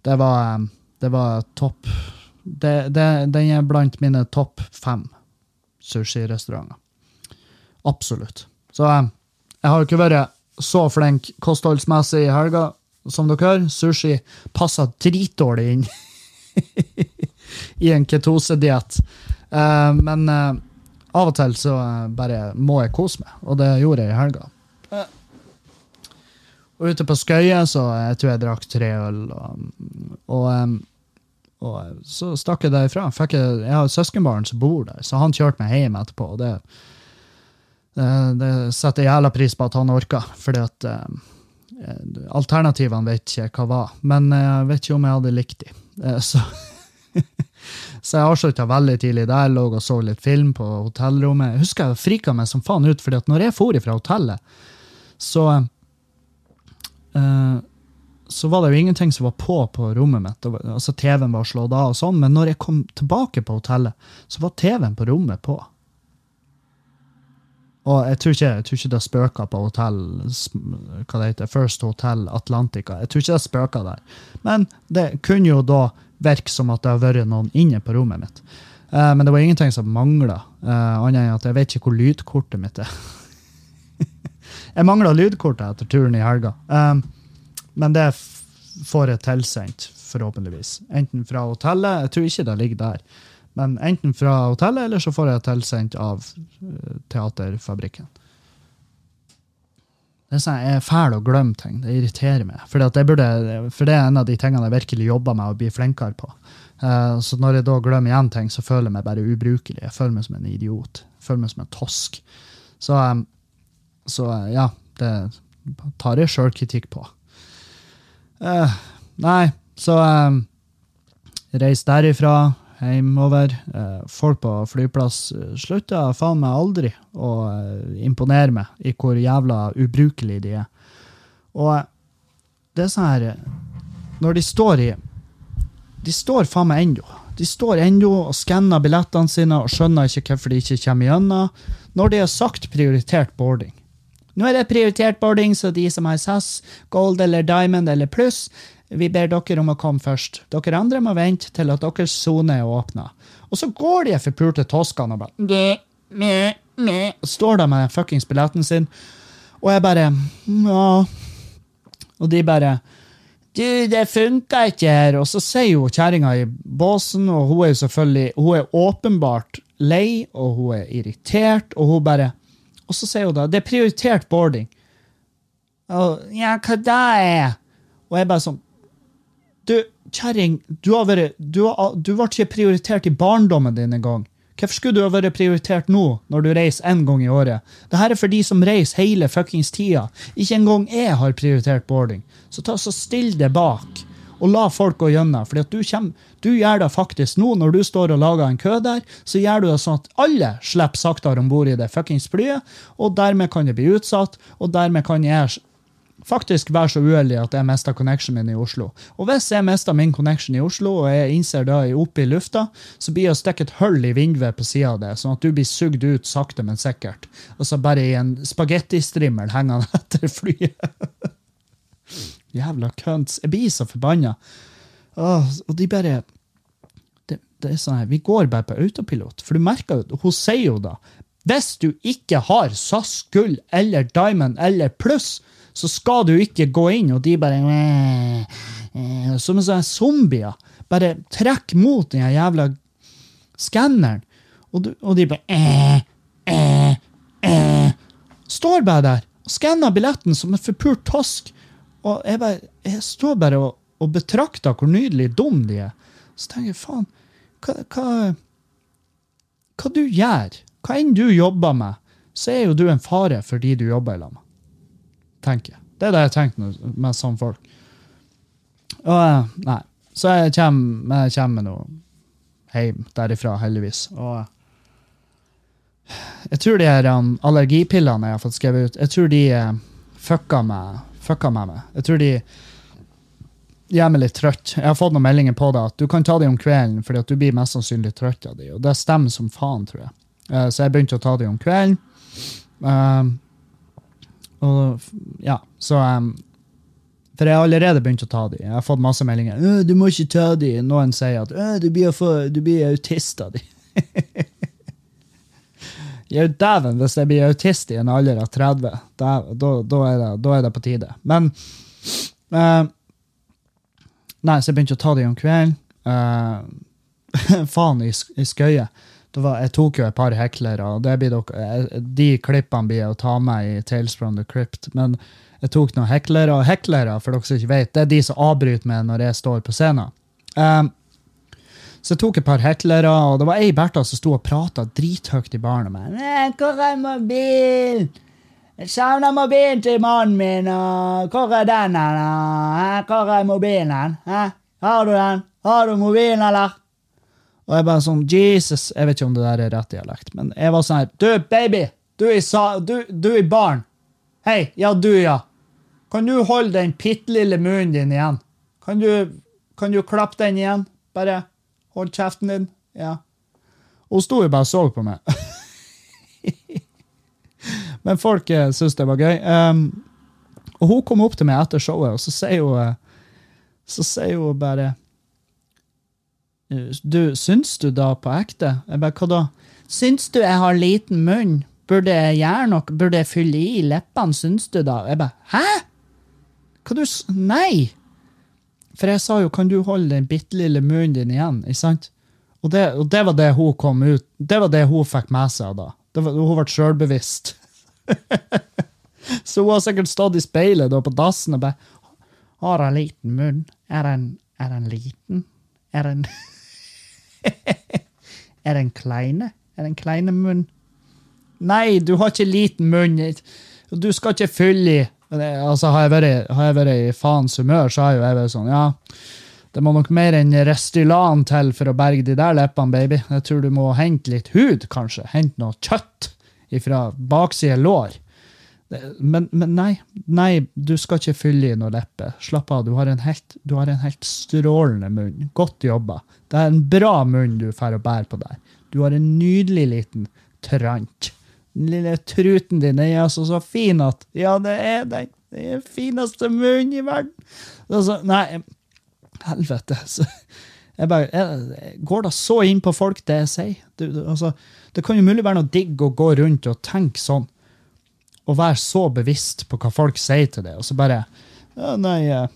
Det var, um, Det var topp det, Den er blant mine topp fem sushirestauranter. Absolutt. Så eh, jeg har ikke vært så flink kostholdsmessig i helga som dere hører. Sushi passer dritdårlig inn i en ketosediett. Uh, men uh, av og til så uh, bare må jeg kose meg, og det gjorde jeg i helga. Og ute på Skøye så jeg tror jeg drakk tre øl, og, og, og så stakk jeg derifra. Fikk jeg, jeg har søskenbarn som bor der, så han kjørte meg hjem etterpå. og det det, det setter jeg jævla pris på at han orka, fordi at Alternativene vet ikke hva var, men jeg vet ikke om jeg hadde likt de. Så Så jeg avslutta veldig tidlig der, lå og så litt film på hotellrommet. Jeg husker jeg frika meg som faen ut, fordi at når jeg for fra hotellet, så uh, så var det jo ingenting som var på på rommet mitt. altså TV-en var slått av, og sånn, men når jeg kom tilbake på hotellet, så var TV-en på rommet på. Og jeg tror ikke, jeg tror ikke det spøka på hotell hva det heter, First Hotel Atlantica. Jeg tror ikke det spøka der. Men det kunne jo da virke som at det har vært noen inne på rommet mitt. Uh, men det var ingenting som mangla, uh, eh, annet enn at jeg vet ikke hvor lydkortet mitt er. jeg mangla lydkortet etter turen i helga, um, men det får jeg tilsendt, forhåpentligvis. Enten fra hotellet, jeg tror ikke det ligger der, men enten fra hotellet, eller så får jeg tilsendt av uh, Teaterfabrikken. Det er sånn, Jeg er fæl å glemme ting. Det irriterer meg. For, burde, for det er en av de tingene jeg virkelig jobber med å bli flinkere på. Uh, så når jeg da glemmer igjen ting, så føler jeg meg bare ubrukelig. Jeg føler meg som en idiot. Jeg føler meg som en tosk. Så, um, så uh, ja, det tar jeg sjølkritikk på. Nei, så um, reis derifra hjemover. Eh, folk på flyplass eh, slutter faen meg aldri å eh, imponere meg i hvor jævla ubrukelige de er. Og det er sånn her Når de står i De står faen meg ennå. De står ennå og skanner billettene sine og skjønner ikke hvorfor de ikke kommer gjennom, når de har sagt prioritert boarding. Nå er det prioritert boarding, så de som har SAS, Gold eller Diamond eller Pluss, vi ber dere om å komme først. Dere andre må vente til at deres sone er åpna. Og så går de forpulte toskene og bare meh, meh, Står der med fuckings billetten sin, og jeg bare Ja. Og de bare Du, det funka ikke her. Og så sier jo kjerringa i båsen, og hun er jo selvfølgelig Hun er åpenbart lei, og hun er irritert, og hun bare Og så sier hun da Det er prioritert boarding. Og, ja, hva da er? Og jeg bare sånn du, kjerring, du, du, du ble ikke prioritert i barndommen din engang. Hvorfor skulle du ha vært prioritert nå, når du reiser én gang i året? Dette er for de som reiser hele fuckings tida. Ikke engang jeg har prioritert boarding. Så ta så still deg bak, og la folk gå gjennom. For du, du, gjør det faktisk nå, når du står og lager en kø der, så gjør du det sånn at alle slipper saktere om bord i det fuckings flyet, og dermed kan det bli utsatt, og dermed kan jeg faktisk være så uheldig at jeg mista connectionen min i Oslo. Og hvis jeg mister min connection i Oslo, og jeg innser det oppe i lufta, så blir det å stikke et hull i vinduet på sida av det, sånn at du blir sugd ut sakte, men sikkert. Og så bare i en spagettistrimmel hengende etter flyet. Jævla kønts. Jeg blir så forbanna. Og de bare det, det, er sånn her, Vi går bare på autopilot. For du merker jo, hun sier jo da hvis du ikke har SAS, gull eller Diamond eller pluss, så skal du ikke gå inn, og de bare Som sånne zombier. Bare trekk mot den jævla skanneren. Og, og, de bare. Står bare der og skanner billetten som en forpult tosk. Og jeg, bare, jeg står bare og, og betrakter hvor nydelig dum de er. Så tenker jeg, faen, hva, hva, hva du gjør, hva enn du jobber med, så er jo du en fare for de du jobber lag med tenker jeg. Det er det jeg tenker med sånne folk. Og eh, nei. Så jeg kommer, jeg kommer nå hjem derifra, heldigvis. Og jeg tror de her um, allergipillene jeg har fått skrevet ut, jeg tror de uh, fucka, meg, fucka med meg. Jeg tror de gjør meg litt trøtt. Jeg har fått noen meldinger på det at du kan ta dem om kvelden, fordi at du blir mest sannsynlig trøtt av dem. Og det stemmer som faen, tror jeg. Uh, så jeg begynte å ta dem om kvelden. Uh, og ja, så um, For jeg har allerede begynt å ta de. Jeg har fått masse meldinger. «Øh, 'Du må ikke ta de.' Noen sier at «Øh, du blir, for, du blir autist av de. Er dæven hvis jeg blir autist i en alder av 30. Da, da, er, det, da er det på tide. Men uh, Nei, så jeg begynte å ta de om kvelden. Uh, faen i, i skøyet. Var, jeg tok jo et par heklere, og dere, de klippene blir å ta med i Tales from the Crypt. Men jeg tok noen heklere, og heklere, for dere som ikke vet, det er de som avbryter meg når jeg står på scenen. Um, så jeg tok et par heklere, og det var ei Bertha som sto og prata drithøyt i baren. med meg. Hvor er mobilen? Jeg savner mobilen til mannen min, og hvor er den hen? Hvor er mobilen hen? Har du den? Har du mobilen, eller? Og jeg bare sånn, Jesus, jeg vet ikke om det der er rett dialekt, men jeg var sånn her, du, baby, du er sa du, du i baren. Hei, ja, du, ja. Kan du holde den pittlille munnen din igjen? Kan du, kan du klappe den igjen? Bare hold kjeften din. Ja. Hun sto jo bare og så på meg. Men folk uh, syntes det var gøy. Um, og hun kom opp til meg etter showet, og så sier hun eh, Så sier hun bare Du, syns du da på ekte? Jeg bare, hva da? Syns du jeg har liten munn? Burde jeg gjøre noe? Burde jeg fylle i leppene, syns du da? Jeg bare, hæ? Hva du. Nei! For jeg sa jo, kan du holde den bitte lille munnen din igjen? ikke sant? Og det, og det var det hun kom ut Det var det hun fikk med seg da. Var, hun ble sjølbevisst. Så hun har sikkert stått i speilet da på dassen og bare Har jeg liten munn? Er den, er den liten? Er den Er den kleine? Er den kleine munn? Nei, du har ikke liten munn. Du skal ikke fylle i. Altså, har jeg vært, har jeg vært i faens humør, så har jeg jo jeg vært sånn, ja Det må nok mer enn Restylan til for å berge de der leppene, baby. Jeg tror du må hente litt hud, kanskje. Hente noe kjøtt fra bakside lår. Det- Men, men nei, nei, du skal ikke fylle i noe leppe. Slapp av, du har en helt, har en helt strålende munn. Godt jobba. Det er en bra munn du får å bære på der. Du har en nydelig liten trant. Den lille truten din er altså så fin at Ja, det er den. Den fineste munnen i verden. Altså, nei, helvete. Så, jeg bare, jeg, går da så inn på folk, det jeg sier? Du, du, altså, det kan jo mulig være noe digg å gå rundt og tenke sånn. Og være så bevisst på hva folk sier til deg, og så bare ja, Nei eh,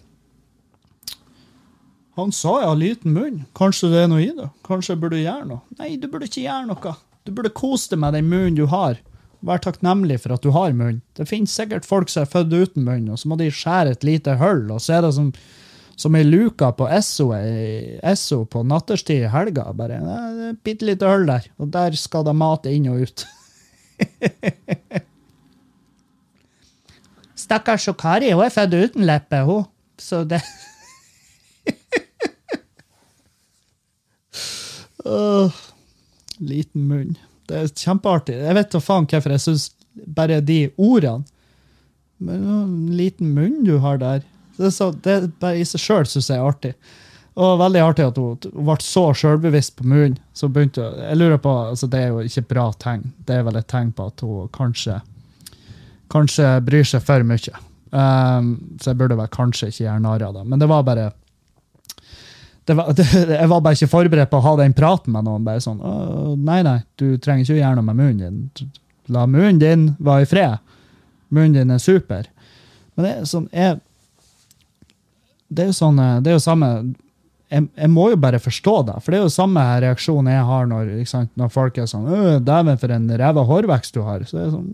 Han sa jeg har liten munn. Kanskje det er noe i det? Kanskje jeg burde gjøre noe? Nei, du burde ikke gjøre noe. Du burde kose deg med den munnen du har. Vær takknemlig for at du har munn. Det finnes sikkert folk som er født uten munn, og så må de skjære et lite hull, og så er det som, som ei luke på SO, SO på natterstid i helga. Bare et bitte lite hull der, og der skal det mate inn og ut. Stakkars Kari, hun er født uten leppe, hun. Så det Åh, liten munn. Det er kjempeartig. Jeg vet da faen hvorfor jeg syns bare de ordene Men liten munn du har der. Det, er så, det er bare i seg sjøl syns jeg er artig. Og veldig artig at hun, ble så sjølbevisst på munnen. Så begynte Jeg lurer på, altså Det er jo ikke bra tegn. Det er vel et tegn på at hun kanskje kanskje bryr seg for mye. Um, så jeg burde vel kanskje ikke gjøre narr av det. Men det var bare det var, det, Jeg var bare ikke forberedt på å ha den praten med noen. bare sånn, Nei, nei, du trenger ikke å gjøre noe med munnen din. La munnen din være i fred. Munnen din er super. Men det er sånn jeg, Det er jo sånn eh, Det er jo samme jeg, jeg må jo bare forstå det, for det er jo samme reaksjon jeg har når, sant, når folk er sånn «Åh, 'Dæven, for en ræva hårvekst du har.' Så det er sånn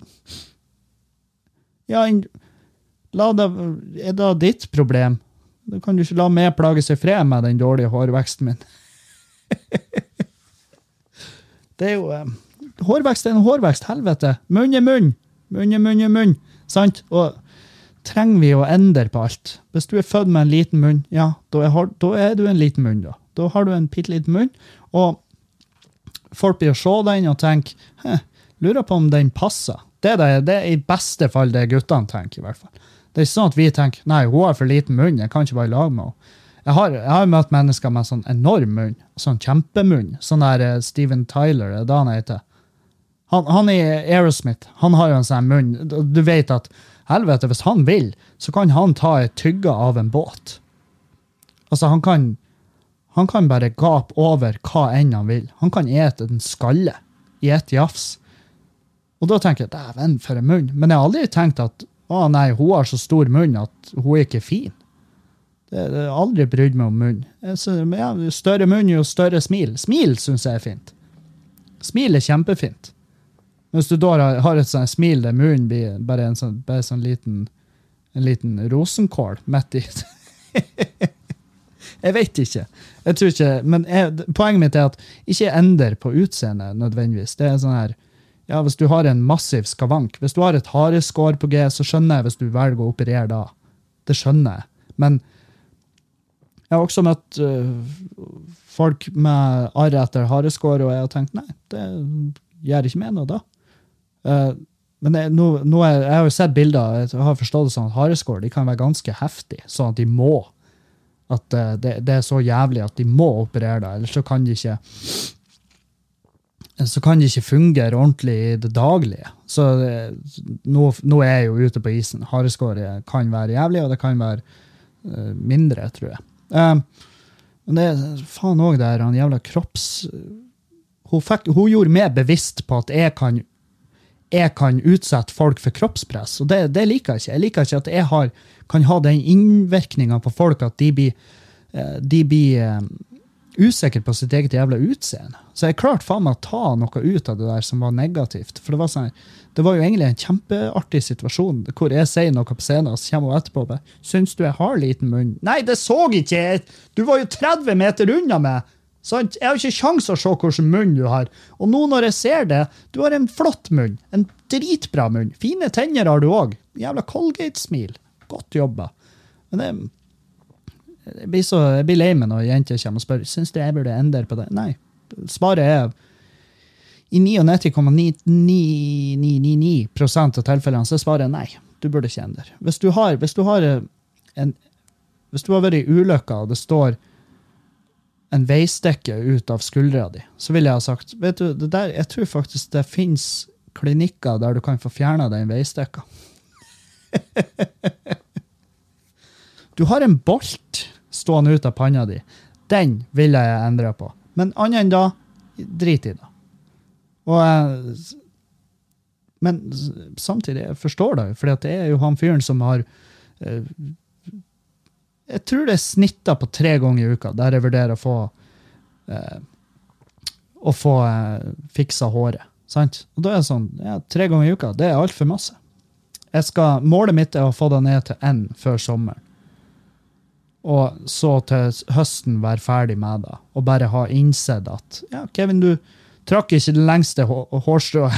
ja, det, er det ditt problem? Da kan du ikke la meg plage seg fred med den dårlige hårveksten min. det er jo eh, Hårvekst er en hårvekst, helvete. Munn er munn. Munn er munn er munn. Sant? Og trenger vi å endre på alt? Hvis du er født med en liten munn, ja, da er, da er du en liten munn, da. Da har du en bitte liten munn, og folk blir å se den og tenke lurer på om den passer. Det er, det, det er i beste fall det guttene tenker, i hvert fall. Det er ikke sånn at vi tenker nei, hun har for liten munn, jeg kan ikke være i lag med henne. Jeg har, jeg har møtt mennesker med sånn enorm munn, sånn kjempemunn. Sånn der eh, Steven Tyler, er det han heter? Han, han i Aerosmith, han har jo en sånn munn. Du vet at helvete, hvis han vil, så kan han ta et tygge av en båt. Altså, han kan, han kan bare gape over hva enn han vil. Han kan ete en skalle i ett jafs. Og da tenker jeg dæven, for en munn. Men jeg har aldri tenkt at å nei, hun har så stor munn at hun er ikke fin. Det, det har aldri brydd meg om munn. Ja, større munn, jo større smil. Smil syns jeg er fint. Smil er kjempefint. Hvis du da har et sånt smil der munnen blir bare en sånn, bare sånn liten, en liten rosenkål midt i Jeg vet ikke. Jeg tror ikke, Men jeg, poenget mitt er at ikke ender på utseendet nødvendigvis. Det er sånn her, ja, Hvis du har en massiv skavank, hvis du har et hareskår på G, så skjønner jeg hvis du velger å operere da. Det skjønner jeg. Men jeg har også møtt øh, folk med arr etter hareskår, og jeg har tenkt nei, det gjør ikke meg noe da. Uh, men jeg, nå, nå er, jeg har jo sett bilder, jeg har forstått det sånn at hareskår de kan være ganske heftige, sånn at de må. At uh, det, det er så jævlig at de må operere da, ellers så kan de ikke så kan de ikke fungere ordentlig i det daglige. Så eh, nå, nå er jeg jo ute på isen. Hareskår eh, kan være jævlig, og det kan være eh, mindre, tror jeg. Um, men det er faen òg der han jævla kropps... Hun, fikk, hun gjorde meg bevisst på at jeg kan, jeg kan utsette folk for kroppspress, og det, det liker jeg ikke. Jeg liker ikke at jeg har, kan ha den innvirkninga på folk at de blir, de blir usikre på sitt eget jævla utseende. Så jeg klarte faen meg å ta noe ut av det der som var negativt. For det var sånn, det var jo egentlig en kjempeartig situasjon hvor jeg sier noe på scenen, og så kommer hun etterpå og bare 'Syns du jeg har liten munn?' Nei, det så ikke jeg! Du var jo 30 meter unna meg! Sant? Jeg har ikke sjans å se hvilken munn du har. Og nå når jeg ser det, du har en flott munn. En dritbra munn. Fine tenner har du òg. Jævla Colgate-smil. Godt jobba. Men det, jeg blir, så, jeg blir lei meg når jenter kommer og spør Syns du jeg burde endre på det. Nei. Svaret er i 99,9999% av tilfellene så er svaret nei. Du burde ikke endre. Hvis du har, hvis du har en hvis du har vært i ulykka, og det står en veistikke ut av skuldra di, så ville jeg ha sagt vet du, der, jeg tror faktisk det fins klinikker der du kan få fjerna den veistikka. du har en bolt stående ut av panna di. Den ville jeg endre på. Men annet enn da, drit i det. Og men samtidig, jeg forstår det, for det er jo han fyren som har eh, Jeg tror det er snitta på tre ganger i uka, der jeg vurderer å få eh, å få eh, fiksa håret. Sant? Og da er det sånn, ja, Tre ganger i uka, det er altfor masse. Jeg skal, målet mitt er å få det ned til én før sommeren. Og så til høsten være ferdig med det, og bare ha innsett at ja, Kevin, du trakk ikke det lengste hå- hårstrået.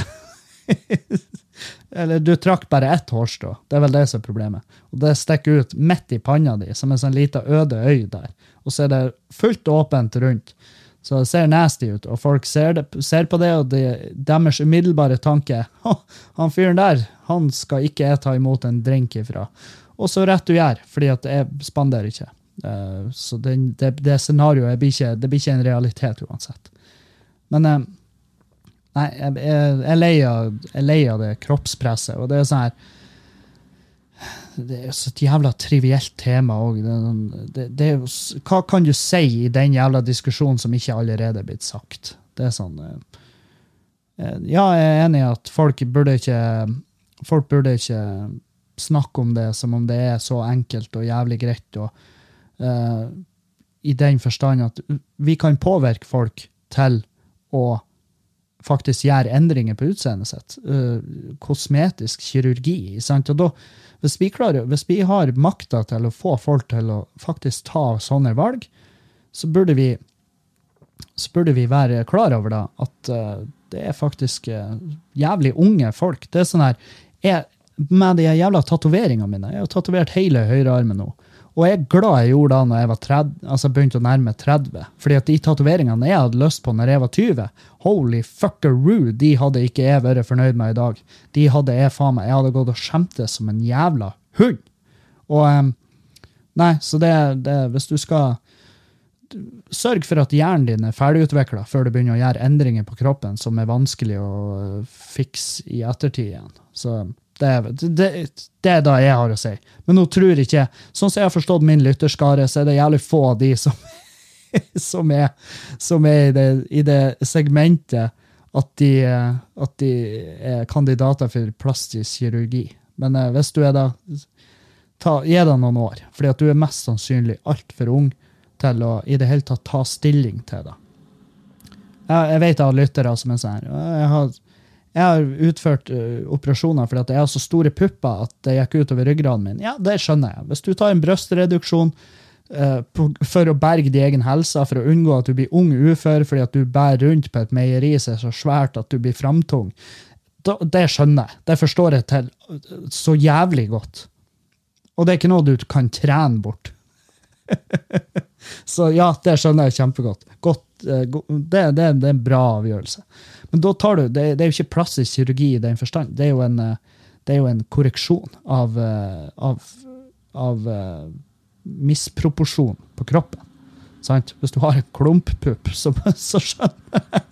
Eller du trakk bare ett hårstrå. Det er vel det som er problemet. Og det stikker ut midt i panna di, som en sånn lita øde øy der. Og så er det fullt åpent rundt. Så det ser nasty ut, og folk ser, det, ser på det, og det, deres umiddelbare tanke han fyren der, han skal ikke jeg ta imot en drink ifra. Og så rett du gjør, fordi at jeg spanderer ikke. Eh, så den, det, det scenarioet blir ikke, det blir ikke en realitet uansett. Men uh, nei, jeg, jeg, jeg, er lei av, jeg er det kroppspresset, og det er sånn her det er så et jævla trivielt tema òg. Sånn- hva kan du si i den jævla diskusjonen som ikke allerede er blitt sagt? Det er sånn eh, Ja, jeg er enig i at folk burde ikke Folk burde ikke snakke om det som om det er så enkelt og jævlig greit. og eh, I den forstand at vi kan påvirke folk til å faktisk gjøre endringer på utseendet sitt. Uh, kosmetisk kirurgi. Sant? Og da, hvis vi, klarer, hvis vi har makta til å få folk til å faktisk ta sånne valg, så burde vi så burde vi være klar over da, at uh, det er faktisk uh, jævlig unge folk. Det er sånn her, jeg, Med de jævla tatoveringene mine Jeg har tatovert hele høyrearmen nå. Og jeg er glad jeg gjorde det når jeg var 30, altså begynte å nærme 30. Fordi at de tatoveringene jeg hadde lyst på når jeg var 20, holy fuckeroo, de hadde ikke jeg vært fornøyd med i dag. De hadde jeg faen meg, jeg hadde gått og skjemtes som en jævla hund. Og em, Nei, så det, det Hvis du skal Sørg for at hjernen din er ferdigutvikla før du begynner å gjøre endringer på kroppen som er vanskelig å øh, fikse i ettertid igjen. Så Det det, det er det jeg har å si. Men nå tror ikke Sånn som jeg har forstått min lytterskare, så er det jævlig få av de som, som er, som er i, det, i det segmentet at de, at de er kandidater for plastisk kirurgi. Men eh, hvis du er da ta, Gi det noen år, fordi du er mest sannsynlig altfor ung til å i det hele tatt ta stilling til det. Jeg, jeg vet jeg har lyttere som er sånn. Jeg har, jeg har utført uh, operasjoner fordi at jeg har så store pupper at det gikk utover ryggraden min. Ja, det skjønner jeg. Hvis du tar en brystreduksjon uh, for å berge din egen helse, for å unngå at du blir ung ufør fordi at du bærer rundt på et meieri som er så svært at du blir framtung, det skjønner jeg. Det forstår jeg til så jævlig godt. Og det er ikke noe du kan trene bort. så ja, det skjønner jeg kjempegodt. Godt, eh, det, det, det, er en bra avgjørelse. Men da tar du, det, det er jo ikke plastisk kirurgi i den forstand. Det er jo en, eh, det er jo en korreksjon av, eh, av, av misproporsjon på kroppen. Sant? Hvis du har en klumppupp, så, så skjønner jeg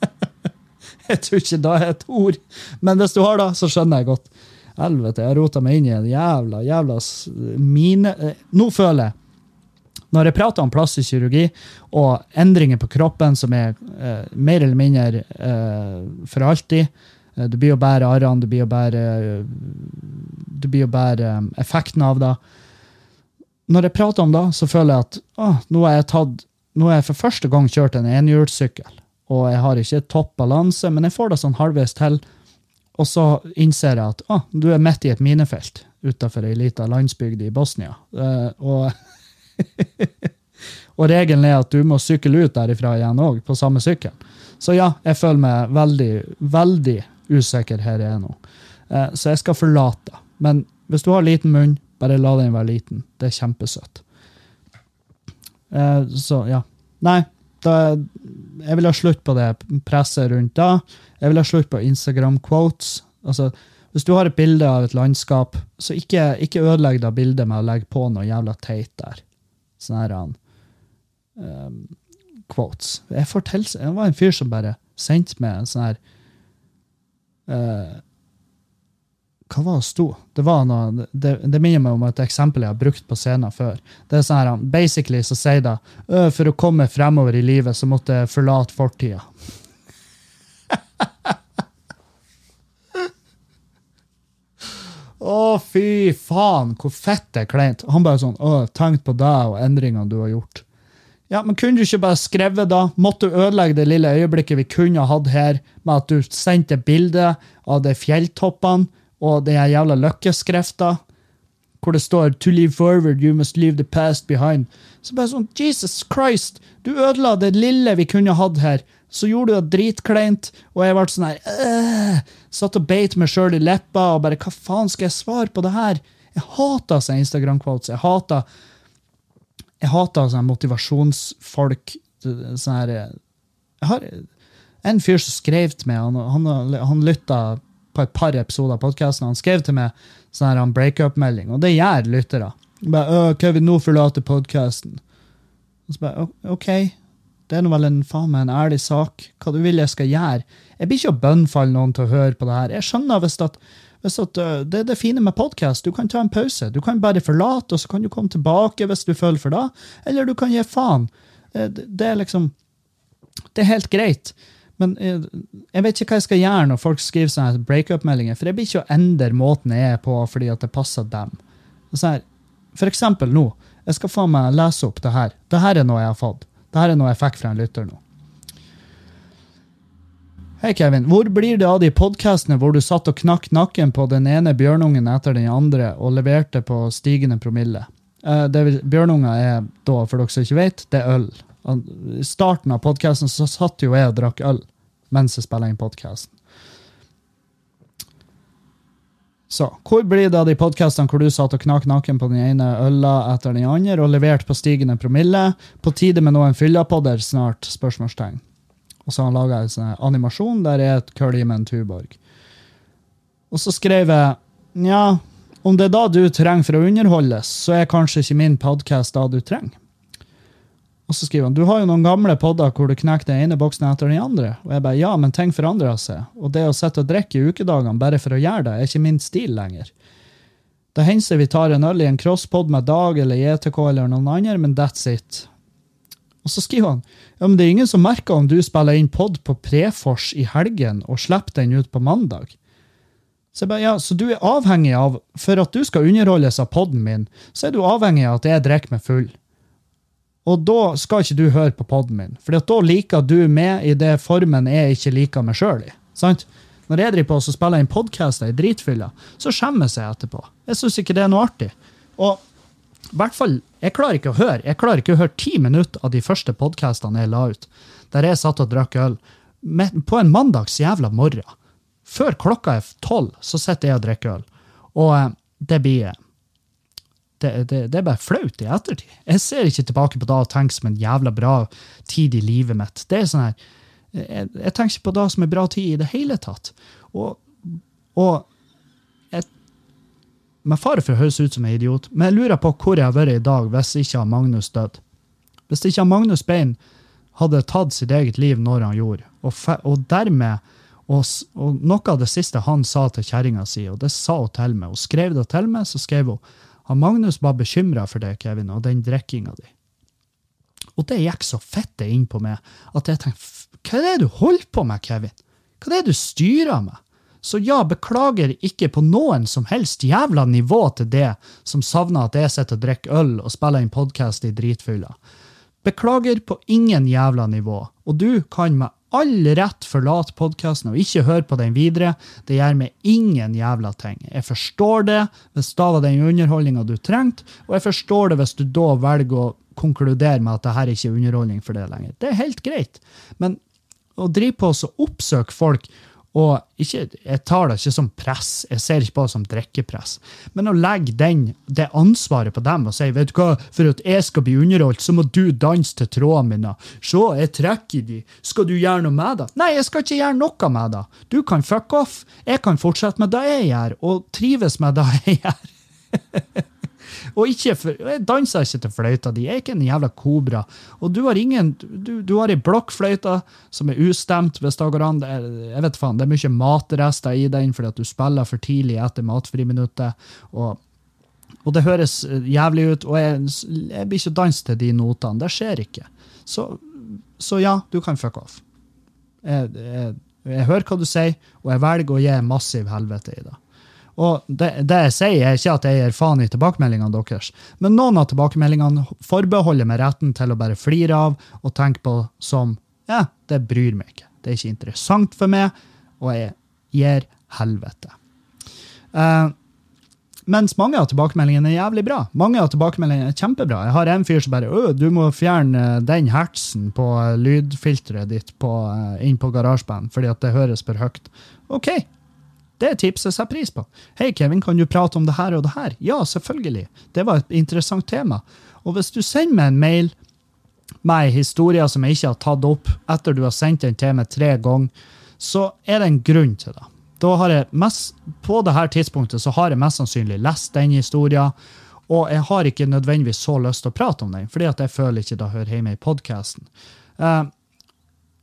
Jeg tror ikke det er et ord, men hvis du har det, så skjønner jeg godt. Helvete, jeg rota meg inn i en jævla, jævla mine... Eh, nå føler jeg når jeg prater om plastisk kirurgi og endringer på kroppen som er eh, mer eller mindre eh, for alltid Det Du blir jo bære arrene, du blir jo bære, du blir jo bare eh, effekten av det. Når jeg prater om det, så føler jeg at å, nå har jeg tatt nå har jeg for første gang kjørt en enhjulssykkel. Og jeg har ikke topp balanse, men jeg får det sånn halvveis til. Og så innser jeg at å, du er midt i et minefelt utafor ei lita landsbygd i Bosnia. Uh, og, og, regelen er at du må sykle ut derifra igjen òg, på samme sykkel. Så ja, jeg føler meg veldig, veldig usikker her jeg er nå. Uh, så jeg skal forlate. Men hvis du har liten munn, bare la den være liten. Det er kjempesøtt. Uh, så ja. Nei, da, jeg vil ha slutt på det presset rundt da. Jeg vil ha slutt på Instagram-quotes. Altså, hvis du har et bilde av et landskap, så ikke, ikke ødelegg da bildet med å legge på noe jævla teit der. Sånne her um, quotes. Jeg får det var en fyr som bare sendte meg en sånn her uh, hva var det sto? Det, var noe, det, det, minner meg om et eksempel jeg har brukt på scenen før. Det er sånn her, Basically så sier det for å komme fremover i livet så måtte jeg forlate fortida. Å, fy faen, hvor fett det er kleint. Han bare sånn Å, tenk på deg og endringene du har gjort. Ja, men Kunne du ikke bare skrevet da? Måtte du ødelegge det lille øyeblikket vi kunne hatt her, med at du sendte bilde av de fjelltoppene og den jævla løkkeskrifta hvor det står 'To live forward, you must leave the past behind'. Så bare sånn, Jesus Christ! Du ødela det lille vi kunne hatt her. Så gjorde du det dritkleint, og jeg ble sånn her øh, Satt og beit meg sjøl i leppa og bare Hva faen skal jeg svare på det her? Jeg hater sånne Instagram-quotes. Jeg hater jeg hater sånne motivasjonsfolk. Sånn her Jeg har en fyr som skrev til meg, han, han, han lytta på et par episoder av podkasten. Han skrev til meg sånn her breakup-melding, og det gjør lyttere. Bare, 'Kevin, nå forlater podkasten'. OK, det er nå vel en faen meg en ærlig sak. Hva du vil jeg skal gjøre? Jeg blir ikke å bønnfalle noen til å høre på det her. Jeg skjønner hvis at, hvis at uh, Det er det fine med podkast. Du kan ta en pause. Du kan bare forlate, og så kan du komme tilbake hvis du føler for det. Eller du kan gi faen. Det, det er liksom Det er helt greit. Men eh, jeg, vet ikke hva jeg skal gjøre når folk skriver sånne breakup-meldinger, for jeg blir ikke å endre måten jeg er på fordi at det passer dem. Her, for eksempel nå. Jeg skal faen meg lese opp det her. Det her er noe jeg har fått. Det her er noe jeg fikk fra en lytter nå. Hei, Kevin. Hvor blir det av de podkastene hvor du satt og knakk nakken på den ene bjørnungen etter den andre og leverte på stigende promille? Uh, vil, bjørnunger er da, for dere som ikke vet, det er øl. I starten av podkasten satt jo jeg og drakk øl mens jeg spiller inn podkasten. Så hvor blir det av de podkastene hvor du satt og knakk naken på den ene øla etter den andre og leverte på stigende promille? På tide med noen fyllapodder snart? spørsmålstegn. Og så har han laga en sånn animasjon der er et curly med en Tuborg. Og så skrev jeg Nja, om det er da du trenger for å underholdes, så er kanskje ikke min podkast da du trenger. Og så skriver han du har jo noen gamle podder hvor du knekker den ene boksen etter den andre. Og jeg bare ja, men ting forandrer seg. Og det å sitte og drikke i ukedagene bare for å gjøre det, er ikke min stil lenger. Det hender vi tar en øl i en crosspod med Dag eller JTK eller noen andre, men that's it. Og så skriver han ja, men det er ingen som merker om du spiller inn pod på Prefors i helgen og slipper den ut på mandag. Så jeg bare, ja, så du er avhengig av, for at du skal underholdes av podden min, så er du avhengig av at jeg drikker meg full. Og da skal ikke du høre på podden min, for da liker du meg i det formen jeg ikke liker meg sjøl i. sant? Når jeg driver på og spiller inn podkaster i dritfylla, så skjemmes jeg etterpå. Jeg syns ikke det er noe artig. Og i hvert fall, jeg klarer ikke å høre jeg klarer ikke å høre ti minutter av de første podkastene jeg la ut, der jeg satt og drakk øl, på en mandags jævla morgen. Før klokka er tolv, så sitter jeg og drikker øl. Og eh, det blir det, det, det, er bare flaut i ettertid. Jeg ser ikke tilbake på det og tenker som en jævla bra tid i livet mitt. Det er sånn her, jeg, jeg tenker ikke på det som en bra tid i det hele tatt. Og, og jeg, Med fare for å høres ut som en idiot, men jeg lurer på hvor jeg har vært i dag hvis ikke Magnus døde. Hvis ikke Magnus Bein hadde tatt sitt eget liv når han gjorde, og, fe, og dermed og, og, noe av det siste han sa til kjerringa si, og det sa hun til meg, hun skrev det til meg, så skrev hun han Magnus var bekymra for det, Kevin, og den drikkinga di. Og det gikk så fitte inn på meg at jeg tenkte hva er det du holder på med, Kevin? Hva er det du styrer med? Så ja, beklager ikke på noen som helst jævla nivå til det som savner at jeg sitter og drikker øl og spiller inn podkast i dritfylla. Beklager på ingen jævla nivå, og du kan med all rett forlate podkasten og ikke høre på den videre. Det gjør meg ingen jævla ting. Jeg forstår det hvis da var den underholdninga du trengte, og jeg forstår det hvis du da velger å konkludere med at det her ikke er underholdning for det lenger. Det er helt greit. Men å drive på og oppsøke folk og ikke, Jeg tar det ikke som press, jeg ser ikke på det som drikkepress. Men å legge den, det ansvaret på dem og si vet du hva, for at jeg skal bli underholdt, så må du danse til trådene mine. Se, jeg trekker de. Skal du gjøre noe med det? Nei, jeg skal ikke gjøre noe med det. Du kan fuck off. Jeg kan fortsette med det jeg gjør, og trives med det jeg gjør. Og ikke jeg danser ikke til fløyta di. Jeg er ikke en jævla kobra. Og du har ingen Du, du har ei blokkfløyte som er ustemt, hvis det går an. Jeg vet faen, det er mye matrester i den fordi at du spiller for tidlig etter matfriminuttet. Og, og det høres jævlig ut, og jeg, jeg blir ikke dans til de notene. Det skjer ikke. Så, så ja, du kan fuck off. Jeg, jeg, jeg hører hva du sier, og jeg velger å gi massiv helvete i det. Og det, det, jeg sier, er ikke at jeg gir faen i tilbakemeldingene deres, men noen av tilbakemeldingene forbeholder meg retten til å bare flire av og tenke på som ja, det bryr meg ikke. Det er ikke interessant for meg, og jeg gir helvete. Uh, mens mange av tilbakemeldingene er jævlig bra. Mange av tilbakemeldingene er kjempebra. Jeg har en fyr som bare øh, du må fjerne den hertsen på lydfilteret ditt på, uh, inn på garasjeband, fordi at det høres for høyt. OK, det tipset setter pris på. Hei, Kevin, kan du prate om det her og det her? Ja, selvfølgelig. Det var et interessant tema. Og hvis du sender meg en mail med historier som jeg ikke har tatt opp etter du har sendt den til meg tre ganger, så er det en grunn til det. Da har jeg mest, på dette tidspunktet så har jeg mest sannsynlig lest den historien, og jeg har ikke nødvendigvis så lyst til å prate om den, fordi at jeg føler ikke det hører hjemme i podkasten. Uh,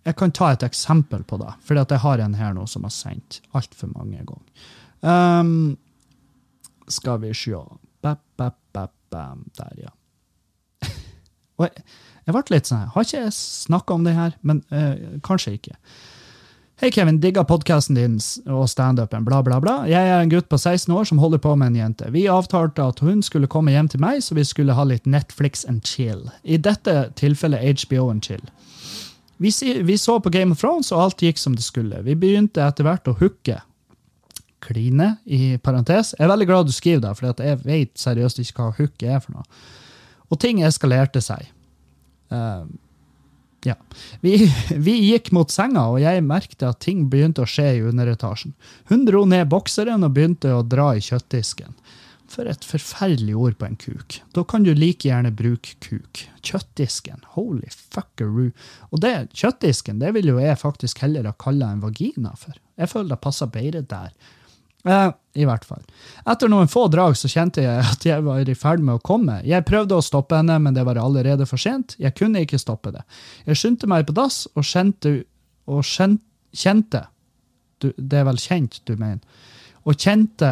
jeg kan ta et eksempel på det, for jeg har en her nå som har sendt altfor mange ganger. Um, skal vi bap. Der, ja. Og jeg, jeg, ble litt sånn Har ikke jeg snakka om det her? Men uh, kanskje ikke. Hei, Kevin. Digga podkasten din og standupen. Bla, bla, bla. Jeg er en gutt på 16 år som holder på med en jente. Vi avtalte at hun skulle komme hjem til meg, så vi skulle ha litt Netflix and chill. I dette tilfellet HBO and chill. Vi, vi, så på Game of Thrones, og alt gikk som det skulle. Vi begynte etter hvert å hooke. Kline, i parentes. Jeg er veldig glad du skriver det, for jeg vet seriøst ikke hva hook er for noe. Og ting eskalerte seg. Uh, ja. Vi, vi, gikk mot senga, og jeg merkte at ting begynte å skje i underetasjen. Hun dro ned bokseren og begynte å dra i kjøttdisken. For et forferdelig ord på en kuk. Da kan du like gjerne bruke kuk. Kjøttdisken. Holy fuckeroo. Og det, kjøttdisken det vil jo jeg faktisk heller ha kalla en vagina for. Jeg føler det passer bedre der. Eh, I hvert fall. Etter noen få drag så kjente jeg at jeg var i ferd med å komme. Jeg prøvde å stoppe henne, men det var allerede for sent. Jeg kunne ikke stoppe det. Jeg skyndte meg på dass og kjente og kjente, kjente du, Det er vel kjent, du mener. Og kjente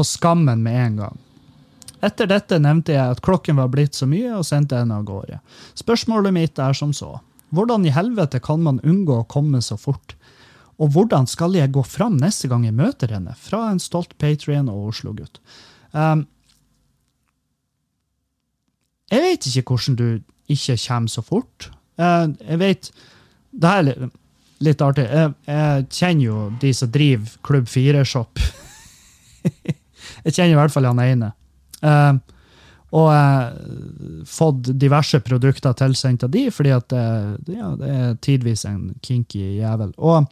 på skammen med en gang. Etter dette nevnte jeg at klokken var blitt så mye, og sendte henne av gårde. Spørsmålet mitt er som så. Hvordan i helvete kan man unngå å komme så fort? Og hvordan skal jeg gå fram neste gang jeg møter henne? Fra en stolt Patrion og Oslo-gutt. Um, jeg vet ikke hvordan du ikke kommer så fort. Uh, jeg vet Det er litt, litt artig. Jeg, jeg kjenner jo de som driver Klubb 4-shop. jeg kjenner i hvert fall han ene. Uh, og uh, fått diverse produkter tilsendt av de, fordi at det, ja, det er tidvis en kinky jævel. Og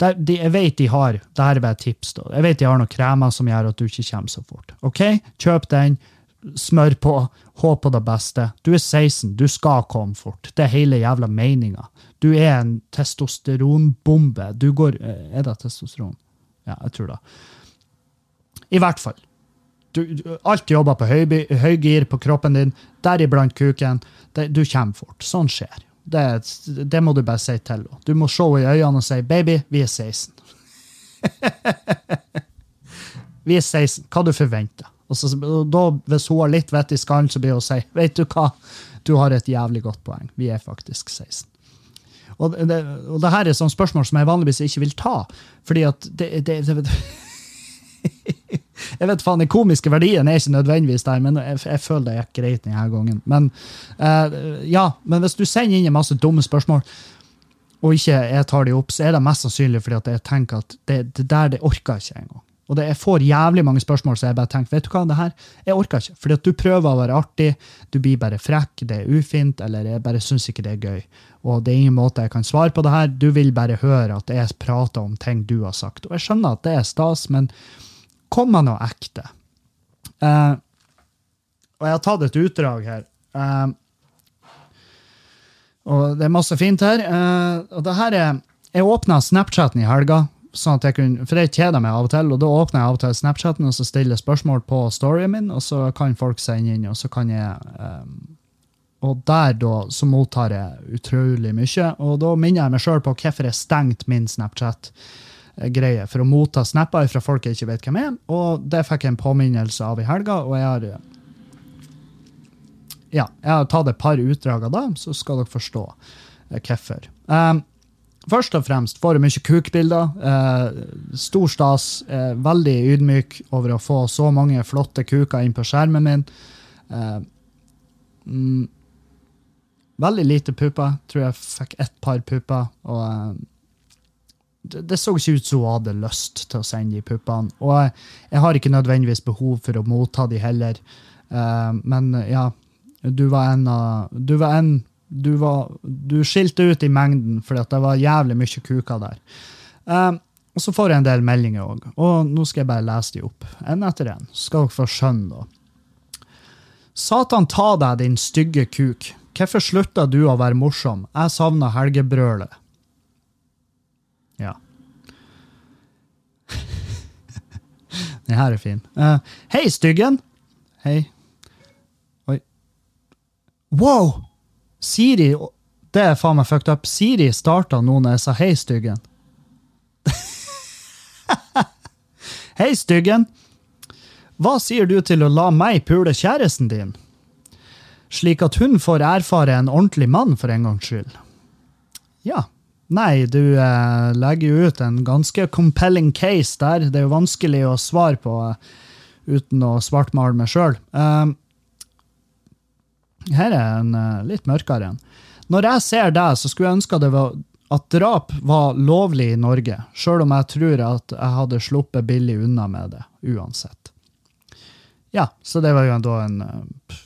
der, de, jeg vet de har det her er bare tips da, jeg vet de har noen kremer som gjør at du ikke kommer så fort. Ok, Kjøp den, smør på, håp på det beste. Du er 16, du skal komme fort. Det er hele jævla meninga. Du er en testosteronbombe. Du går eh, Er det testosteron? Ja, jeg tror det. I hvert fall. Du, du, alt jobber på høy, høygir på kroppen din, deriblant kuken. Det, du kommer fort. Sånn skjer. Det, det må du bare si til henne. Du må se henne i øynene og si 'baby, vi er 16'. vi er 16. Hva du forventer. Og så, og da, hvis hun har litt vett i skallen, så blir hun å si 'vet du hva, du har et jævlig godt poeng. Vi er faktisk 16'. Og det, og det her er sånne spørsmål som jeg vanligvis ikke vil ta, fordi at det, det, det jeg vet faen, Den komiske verdien er ikke nødvendigvis der, men jeg, jeg føler det gikk greit denne gangen. Men uh, ja, men hvis du sender inn en masse dumme spørsmål, og ikke jeg tar de opp, så er det mest sannsynlig fordi at jeg tenker at det, det der det orker jeg ikke engang. Og det, jeg får jævlig mange spørsmål, så jeg bare tenker vet du hva, det her, jeg orker ikke. Fordi at du prøver å være artig, du blir bare frekk, det er ufint, eller jeg bare syns ikke det er gøy. Og det er ingen måte jeg kan svare på det her. Du vil bare høre at jeg prater om ting du har sagt. Og jeg skjønner at det er stas, men kom med noe ekte. Eh, og jeg har tatt et utdrag her. Eh, og det er masse fint her. Eh, og det her er Jeg åpna Snapchaten i helga, sånn jeg kunne, for jeg kjeder meg av og til. Og da åpner jeg av og til Snapchaten og så stiller spørsmål på storyen min, og så kan folk sende inn, og så kan jeg eh, Og der da så mottar jeg utrolig mye. Og da minner jeg meg sjøl på hvorfor jeg stengte min Snapchat greie for å motta snapper fra folk jeg ikke vet hvem er. Og det fikk jeg en påminnelse av i helga, og jeg har ja, jeg har tatt et par utdrag av det, så skal dere forstå eh, hvorfor. Um, først og fremst får jeg mye kukbilder. Uh, stor stas. Uh, veldig ydmyk over å få så mange flotte kuker inn på skjermen min. Uh, mm, veldig lite pupper. Tror jeg fikk ett par pupper. og eh, det, så ikke ut som hun hadde lyst til å sende de puppene. Og jeg har ikke nødvendigvis behov for å motta de heller. Uh, men ja, du var en av Du var en du, var, du skilte ut i mengden for det var jævlig mye kuker der. Uh, og så får jeg en del meldinger òg, og nå skal jeg bare lese de opp. En etter en. Så skal dere få skjønne, da. Satan ta deg, din stygge kuk. Hvorfor slutta du å være morsom? Jeg savna helgebrølet. Ja. Den her er fin. Uh, Hei, styggen! Hei. Oi. Wow! Siri Det er faen meg fucked up. Siri starta nå når jeg sa hei, styggen. hei, styggen! Hva sier du til å la meg pule kjæresten din? Slik at hun får erfare en ordentlig mann for en gangs skyld. Ja. Nei, du eh, legger jo ut en ganske compelling case der. Det er jo vanskelig å svare på eh, uten å svartmale meg sjøl. Eh, her er en eh, litt mørkere en. Når jeg ser deg, så skulle jeg ønske var, at drap var lovlig i Norge, sjøl om jeg tror at jeg hadde sluppet billig unna med det, uansett. Ja, så det var jo da en, eh,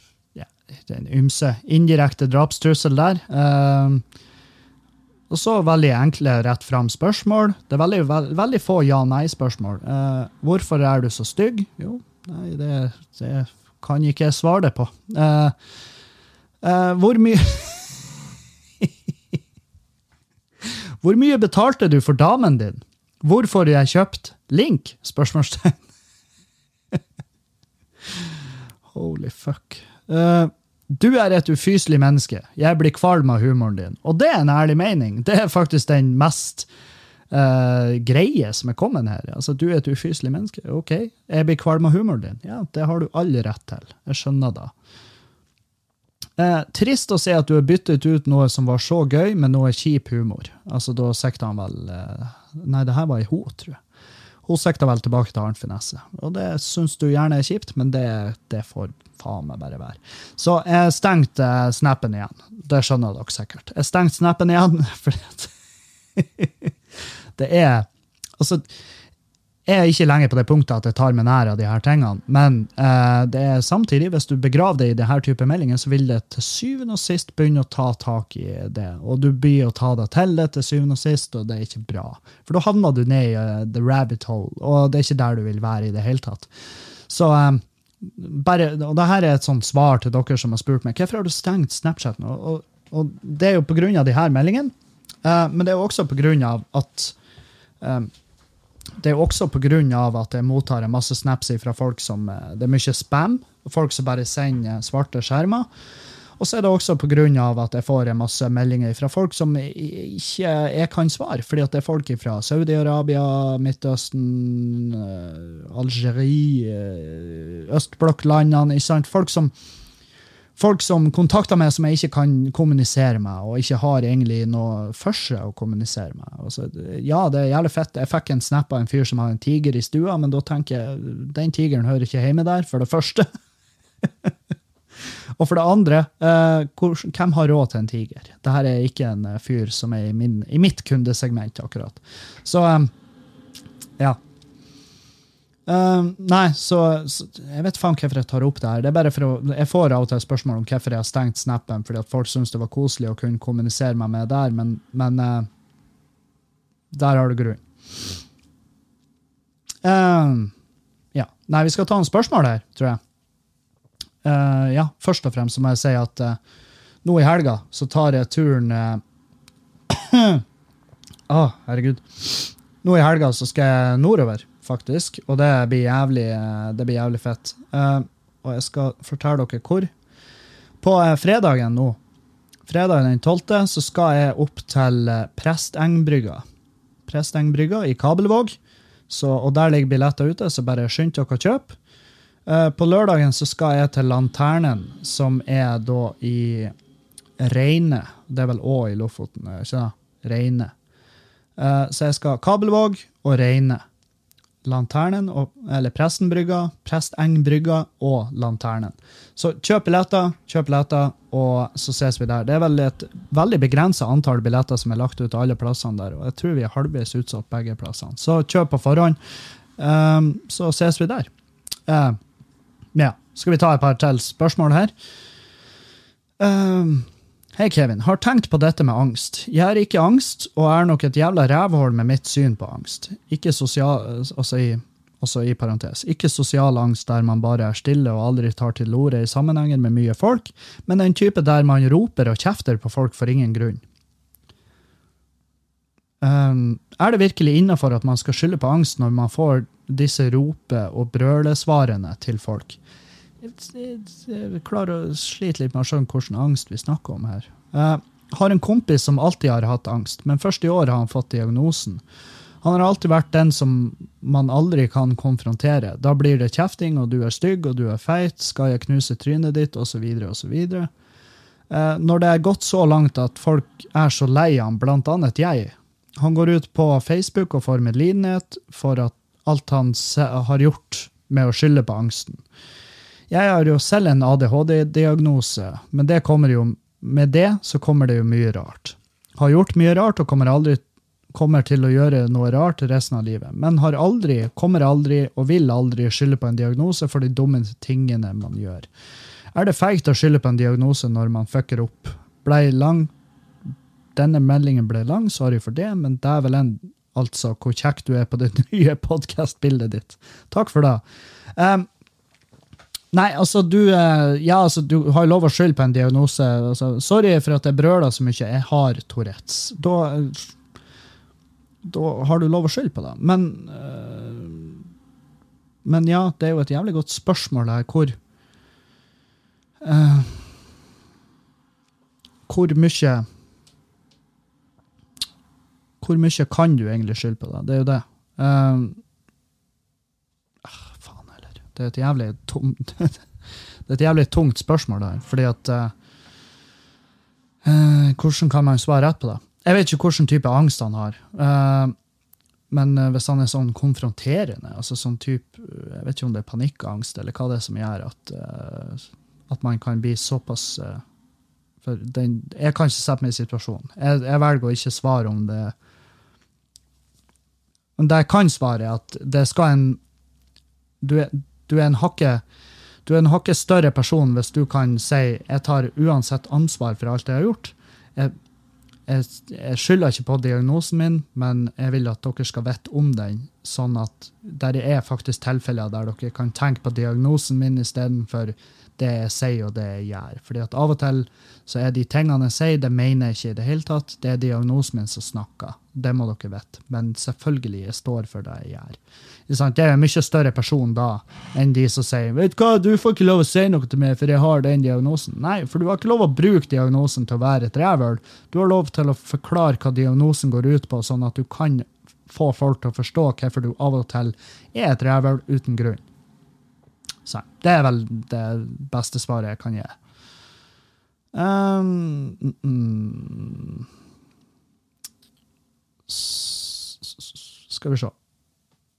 ja, en ymse indirekte drapstrussel der. Eh, og så veldig enkle, rett fram spørsmål. Det er veldig, veld, veldig få ja-nei-spørsmål. Eh, hvorfor er du så stygg? Jo, nei, det, det kan ikke jeg svare det på. Eh, eh, hvor mye Hvor mye betalte du for damen din? Hvorfor har jeg kjøpt link? Spørsmålstegn. Holy fuck. Eh, du er et ufyselig menneske. Jeg blir kvalm av humoren din. Og det er en ærlig mening. Det er faktisk den mest uh, greie som er kommet her. Altså, du er et ufyselig menneske. Ok, jeg blir kvalm av humoren din. Ja, det har du all rett til. Jeg skjønner da. Eh, trist å se at du har byttet ut noe som var så gøy, med noe kjip humor. Altså, da sikta han vel eh, Nei, det her var i ho, tror jeg. Hun sikta vel tilbake til Arnt Finesse. Og det syns du gjerne er kjipt, men det, det får faen meg bare være. Så jeg stengte eh, snappen igjen. Det skjønner dere sikkert. Jeg stengte snappen igjen fordi det er Altså, jeg er ikke lenger på det punktet at jeg tar meg nær av de her tingene, men eh, det er samtidig, hvis du begraver det i denne type meldinger, så vil det til syvende og sist begynne å ta tak i det. Og du blir å ta deg til det til syvende og sist, og det er ikke bra. For da havner du ned i uh, the rabbit hole, og det er ikke der du vil være i det hele tatt. Så um, bare, og det her er et sånt svar til dere som har spurt meg hvorfor har du stengt Snapchat nå. Og, og det er jo de her meldingene, uh, men det er jo også av at um, det er jo også pga. at jeg mottar en masse snaps fra folk som eh, Det er mye spam. Folk som bare sender svarte skjermer. Og så er det også pga. at jeg får masse meldinger fra folk som ikke jeg kan svare. Fordi at det er folk fra Saudi-Arabia, Midtøsten, eh, Algerie, østblokklandene. Folk som folk som kontakter meg som jeg ikke kan kommunisere med, og ikke har egentlig noe for seg å kommunisere med. Altså, ja, det er jævlig fett. Jeg fikk en snap av en fyr som har en tiger i stua, men da tenker jeg den tigeren hører ikke hjemme der, for det første. og for det andre, eh, hvem har råd til en tiger? Dette er ikke en eh, fyr som er i, min, i mitt kundesegment, akkurat. Så eh, ja. Uh, nei, så, så, Jeg vet faen hvorfor jeg tar opp det her. Det er bare for å, Jeg får av og til spørsmål om hvorfor jeg har stengt snappen, fordi at folk syns det var koselig å kunne kommunisere meg med der, men, men uh, der har du grunn. Uh, ja. Nei, vi skal ta en spørsmål her, tror jeg. Ja, først og fremst må jeg si at nå i helga så tar jeg turen Å, oh, herregud. Nå i helga så skal jeg nordover faktisk. Og det blir jævlig, det blir jævlig fett. Uh, og jeg skal fortelle dere hvor. På uh, fredagen nå, fredagen den 12., så skal jeg opp til uh, Prestengbrygga. Prestengbrygga i Kabelvåg. Så, og der ligger billetter ute, så bare skynd dere å kjøpe. På lørdagen så skal jeg til Lanternen, som er da i Reine. Det er vel Å i Lofoten, ikke sant? Reine. så jeg skal Kabelvåg og Reine. Lanternen, eller Prestenbrygga, Prestengbrygga og Lanternen. Så kjøp billetter, kjøp billetter, og så ses vi der. Det er vel et veldig begrensa antall billetter som er lagt ut alle plassene der, og jeg tror vi er halvveis utsatt begge plassene. Så kjøp på forhånd, um, så ses vi der. Ja. Skal vi ta et par til spørsmål her? Um, Hei, Kevin. Har tenkt på dette med angst. Jeg har ikke angst, og er nok et jævla rævhål med mitt syn på angst. Ikke sosial... Altså i, også i parentes. Ikke sosial angst der man bare er stille og aldri tar til orde i sammenhenger med mye folk, men en type der man roper og kjefter på folk for ingen grunn. Um, er det virkelig innafor at man skal skylde på angst når man får disse rope- og brølesvarene til folk? jeg klarer å slite litt med å skjønne hvilken angst vi snakker om her. Jeg har en kompis som alltid har hatt angst, men først i år har han fått diagnosen. Han har alltid vært den som man aldri kan konfrontere. Da blir det kjefting, og du er stygg, og du er feit, skal jeg knuse trynet ditt, osv., osv. Eh, når det er gått så langt at folk er så lei han, blant annet jeg Han går ut på Facebook og får medlidenhet for at alt han har gjort med å skylde på angsten. Jeg har jo selv en ADHD-diagnose, men det jo, med det så kommer det jo mye rart. Har gjort mye rart og kommer aldri kommer til å gjøre noe rart resten av livet, men har aldri, kommer aldri og vil aldri skylde på en diagnose for de dumme tingene man gjør. Er det feigt å skylde på en diagnose når man fucker opp? Blei lang Denne meldingen ble lang, sorry for det, men dævelen, altså, hvor kjekk du er på det nye podkastbildet ditt. Takk for det. Um, Nei, altså, du, eh, ja, altså, du har lov å skylde på en diagnose. Altså, sorry for at jeg brøler så mye. Jeg har Tourettes. Da da har du lov å skylde på det. Men, uh, men ja, det er jo et jævlig godt spørsmål her, hvor uh, Hvor mye Hvor mye kan du egentlig skylde på det? Det er jo det. Eh, ah, faen heller. Det er et jævlig tomt Det er et jævlig tungt spørsmål der, fordi at uh, Hvordan kan man svare rett på det? Jeg vet ikke hvilken type angst han har. Uh, men eh, hvis han er sånn konfronterende, altså sånn type Jeg vet ikke om det er panikkangst, eller hva det er som gjør at, at man kan bli såpass For den, jeg kan ikke sette meg i situasjonen. Jeg, jeg velger å ikke svare om det Men det jeg kan svare, er at det skal en Du er, du er en hakke du er en hakket større person hvis du kan si jeg tar uansett ansvar for alt jeg har gjort. Jeg, jeg, jeg skylder ikke på diagnosen min, men jeg vil at dere skal vite om den, sånn at der er faktisk tilfeller der dere kan tenke på diagnosen min istedenfor det jeg sier og det jeg gjør. Fordi at av og til så er de tingene jeg sier, det mener jeg ikke i det hele tatt. Det er diagnosen min som snakker. Det må dere vite. Men selvfølgelig, jeg står for det jeg gjør. Jeg? Er en mye større person da enn de som sier vet hva, du får ikke lov å si noe til meg, for jeg har den diagnosen. Nei, for du har ikke lov å bruke diagnosen til å være et rævøl. Du har lov til å forklare hva diagnosen går ut på, sånn at du kan få folk til å forstå hvorfor du av og til er et rævøl uten grunn. Så det er vel det beste svaret jeg kan gi. Um, mm, Skal vi se.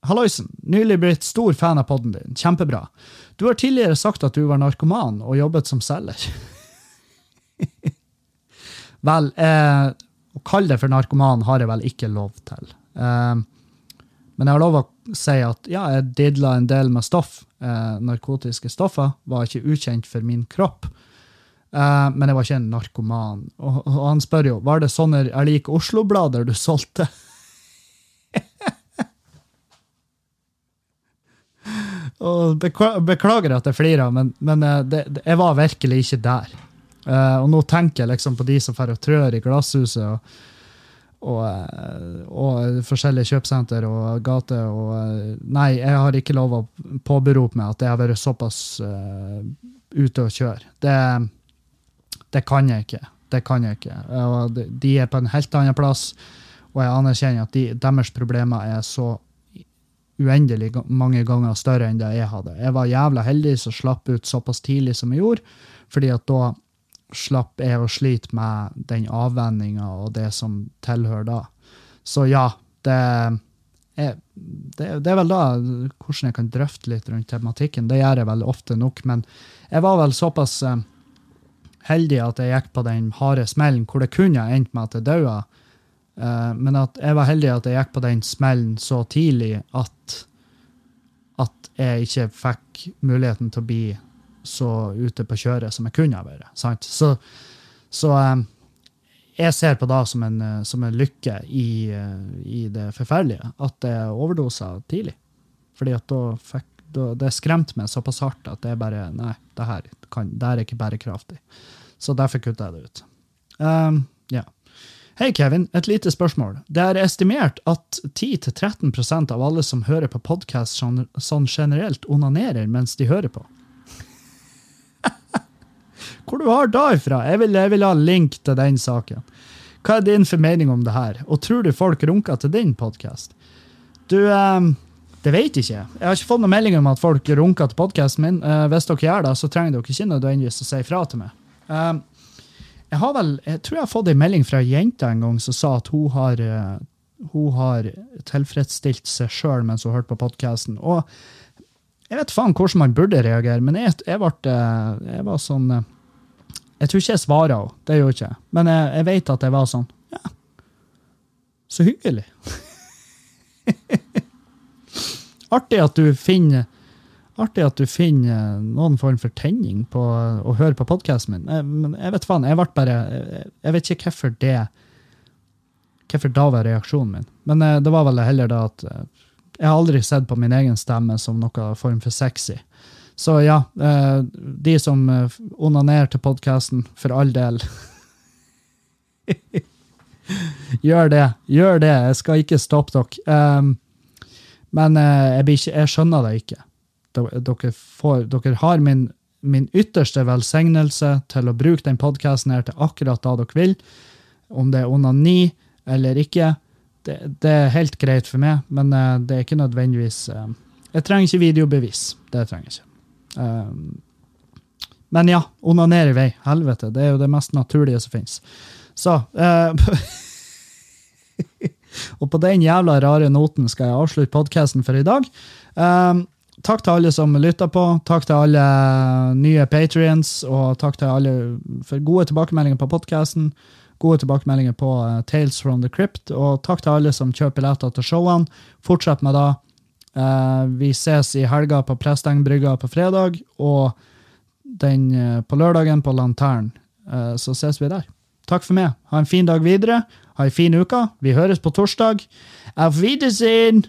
Halloisen. Nylig blitt stor fan av podden din. Kjempebra. Du har tidligere sagt at du var narkoman og jobbet som selger. vel, eh, å kalle det for narkoman har jeg vel ikke lov til. Eh, men jeg har lov å si at ja, jeg didla en del med stoff. Eh, narkotiske stoffer var ikke ukjent for min kropp. Eh, men jeg var ikke en narkoman. Og, og han spør jo var det sånne Jeg liker Oslo-blader du solgte. og bekla- beklager at jeg flirer, men, men eh, det, det, jeg var virkelig ikke der. Eh, og nå tenker jeg liksom på de som og trør i glasshuset. og og, eh, og forskjellige kjøpesenter og gater. Og, eh, nei, jeg har ikke lov å påberope meg at jeg har vært såpass uh, ute å kjøre. Det, det kan jeg ikke. Det kan jeg ikke. Og de- er på en helt annen plass, og jeg anerkjenner at de, deres problemer er så uendelig mange ganger større enn det jeg hadde. Jeg var jævla heldig som slapp ut såpass tidlig som jeg gjorde, fordi at da slapp jeg å slite med den avvenninga og det som tilhører da. Så ja, det er, det, det er vel da hvordan jeg kan drøfte litt rundt tematikken. Det gjør jeg vel ofte nok, men jeg var vel såpass eh, heldig at jeg gikk på den harde smellen hvor det kunne endt med at jeg daua. Eh, men at jeg var heldig at jeg gikk på den smellen så tidlig at, at jeg ikke fikk muligheten til å bli så ute på kjøret som jeg kunne ha vært. Sant? Så, så eh, jeg ser på det som en, eh, som en lykke i, eh, i det forferdelige, at jeg overdosa tidlig. Fordi at da fikk da, Det skremte meg såpass hardt at jeg bare Nei, det her, kan, det er ikke bærekraftig. Så derfor kutta jeg det ut. Um, ja. Hei, Kevin. Et lite spørsmål. Det er estimert at 10-13% av alle som hører på podkast sånn, sånn generelt, onanerer mens de hører på. Hvor du har da ifra? Jeg vil, jeg vil ha link til den saken. Hva er din formening om det her? Og tror du folk runker til din podkast? Du, eh, det vet ikke jeg. Jeg har ikke fått noen melding om at folk runker til podkasten min. Eh, hvis dere gjør det, så trenger dere ikke nødvendigvis å si ifra til meg. Eh, jeg har vel, jeg tror jeg har fått en melding fra ei jente en gang som sa at hun har, eh, hun har tilfredsstilt seg sjøl mens hun hørte på podkasten. Jeg vet faen hvordan man burde reagere, men jeg, jeg, ble, eh, jeg var sånn Jeg tror ikke jeg svarer henne, det gjorde jeg ikke. Men jeg, jeg vet at jeg var sånn Ja, så hyggelig. Artig at du finner Artig at du finner noen form for tenning på å høre på podkasten min. Men jeg vet faen, jeg ble bare Jeg, jeg vet ikke hvorfor det Hvorfor da var reaksjonen min. Men eh, det var vel heller da at eh, jeg har aldri sett på min egen stemme som noe form for sexy. Så ja, eh, de som eh, onanerer til podkasten, for all del Gjør det. Gjør det. Jeg skal ikke stoppe dere. Um, men uh, jeg, ikke, jeg, skjønner det ikke. Dere, får, dere har min, min, ytterste velsignelse til å bruke den podkasten her til akkurat da dere vil. Om det er onani eller ikke, det, det, er helt greit for meg, men det er ikke nødvendigvis Jeg trenger ikke videobevis. Det trenger jeg ikke. Men ja, onaner i vei. Helvete. Det er jo det mest naturlige som finnes. Så Og på den jævla rare noten skal jeg avslutte podkasten for i dag. Um, takk til alle som lytta på. Takk til alle nye patrients, og takk til alle for gode tilbakemeldinger på podkasten. Gode tilbakemeldinger på uh, Tales from the Crypt, og takk til alle som kjøper billetter til showene. Fortsett med det. Uh, vi ses i helga på Prestengbrygga på fredag, og den uh, på lørdagen på Lantern. Uh, så ses vi der. Takk for meg. Ha en fin dag videre. Ha ei en fin uke. Vi høres på torsdag. Auf Wiedersehen!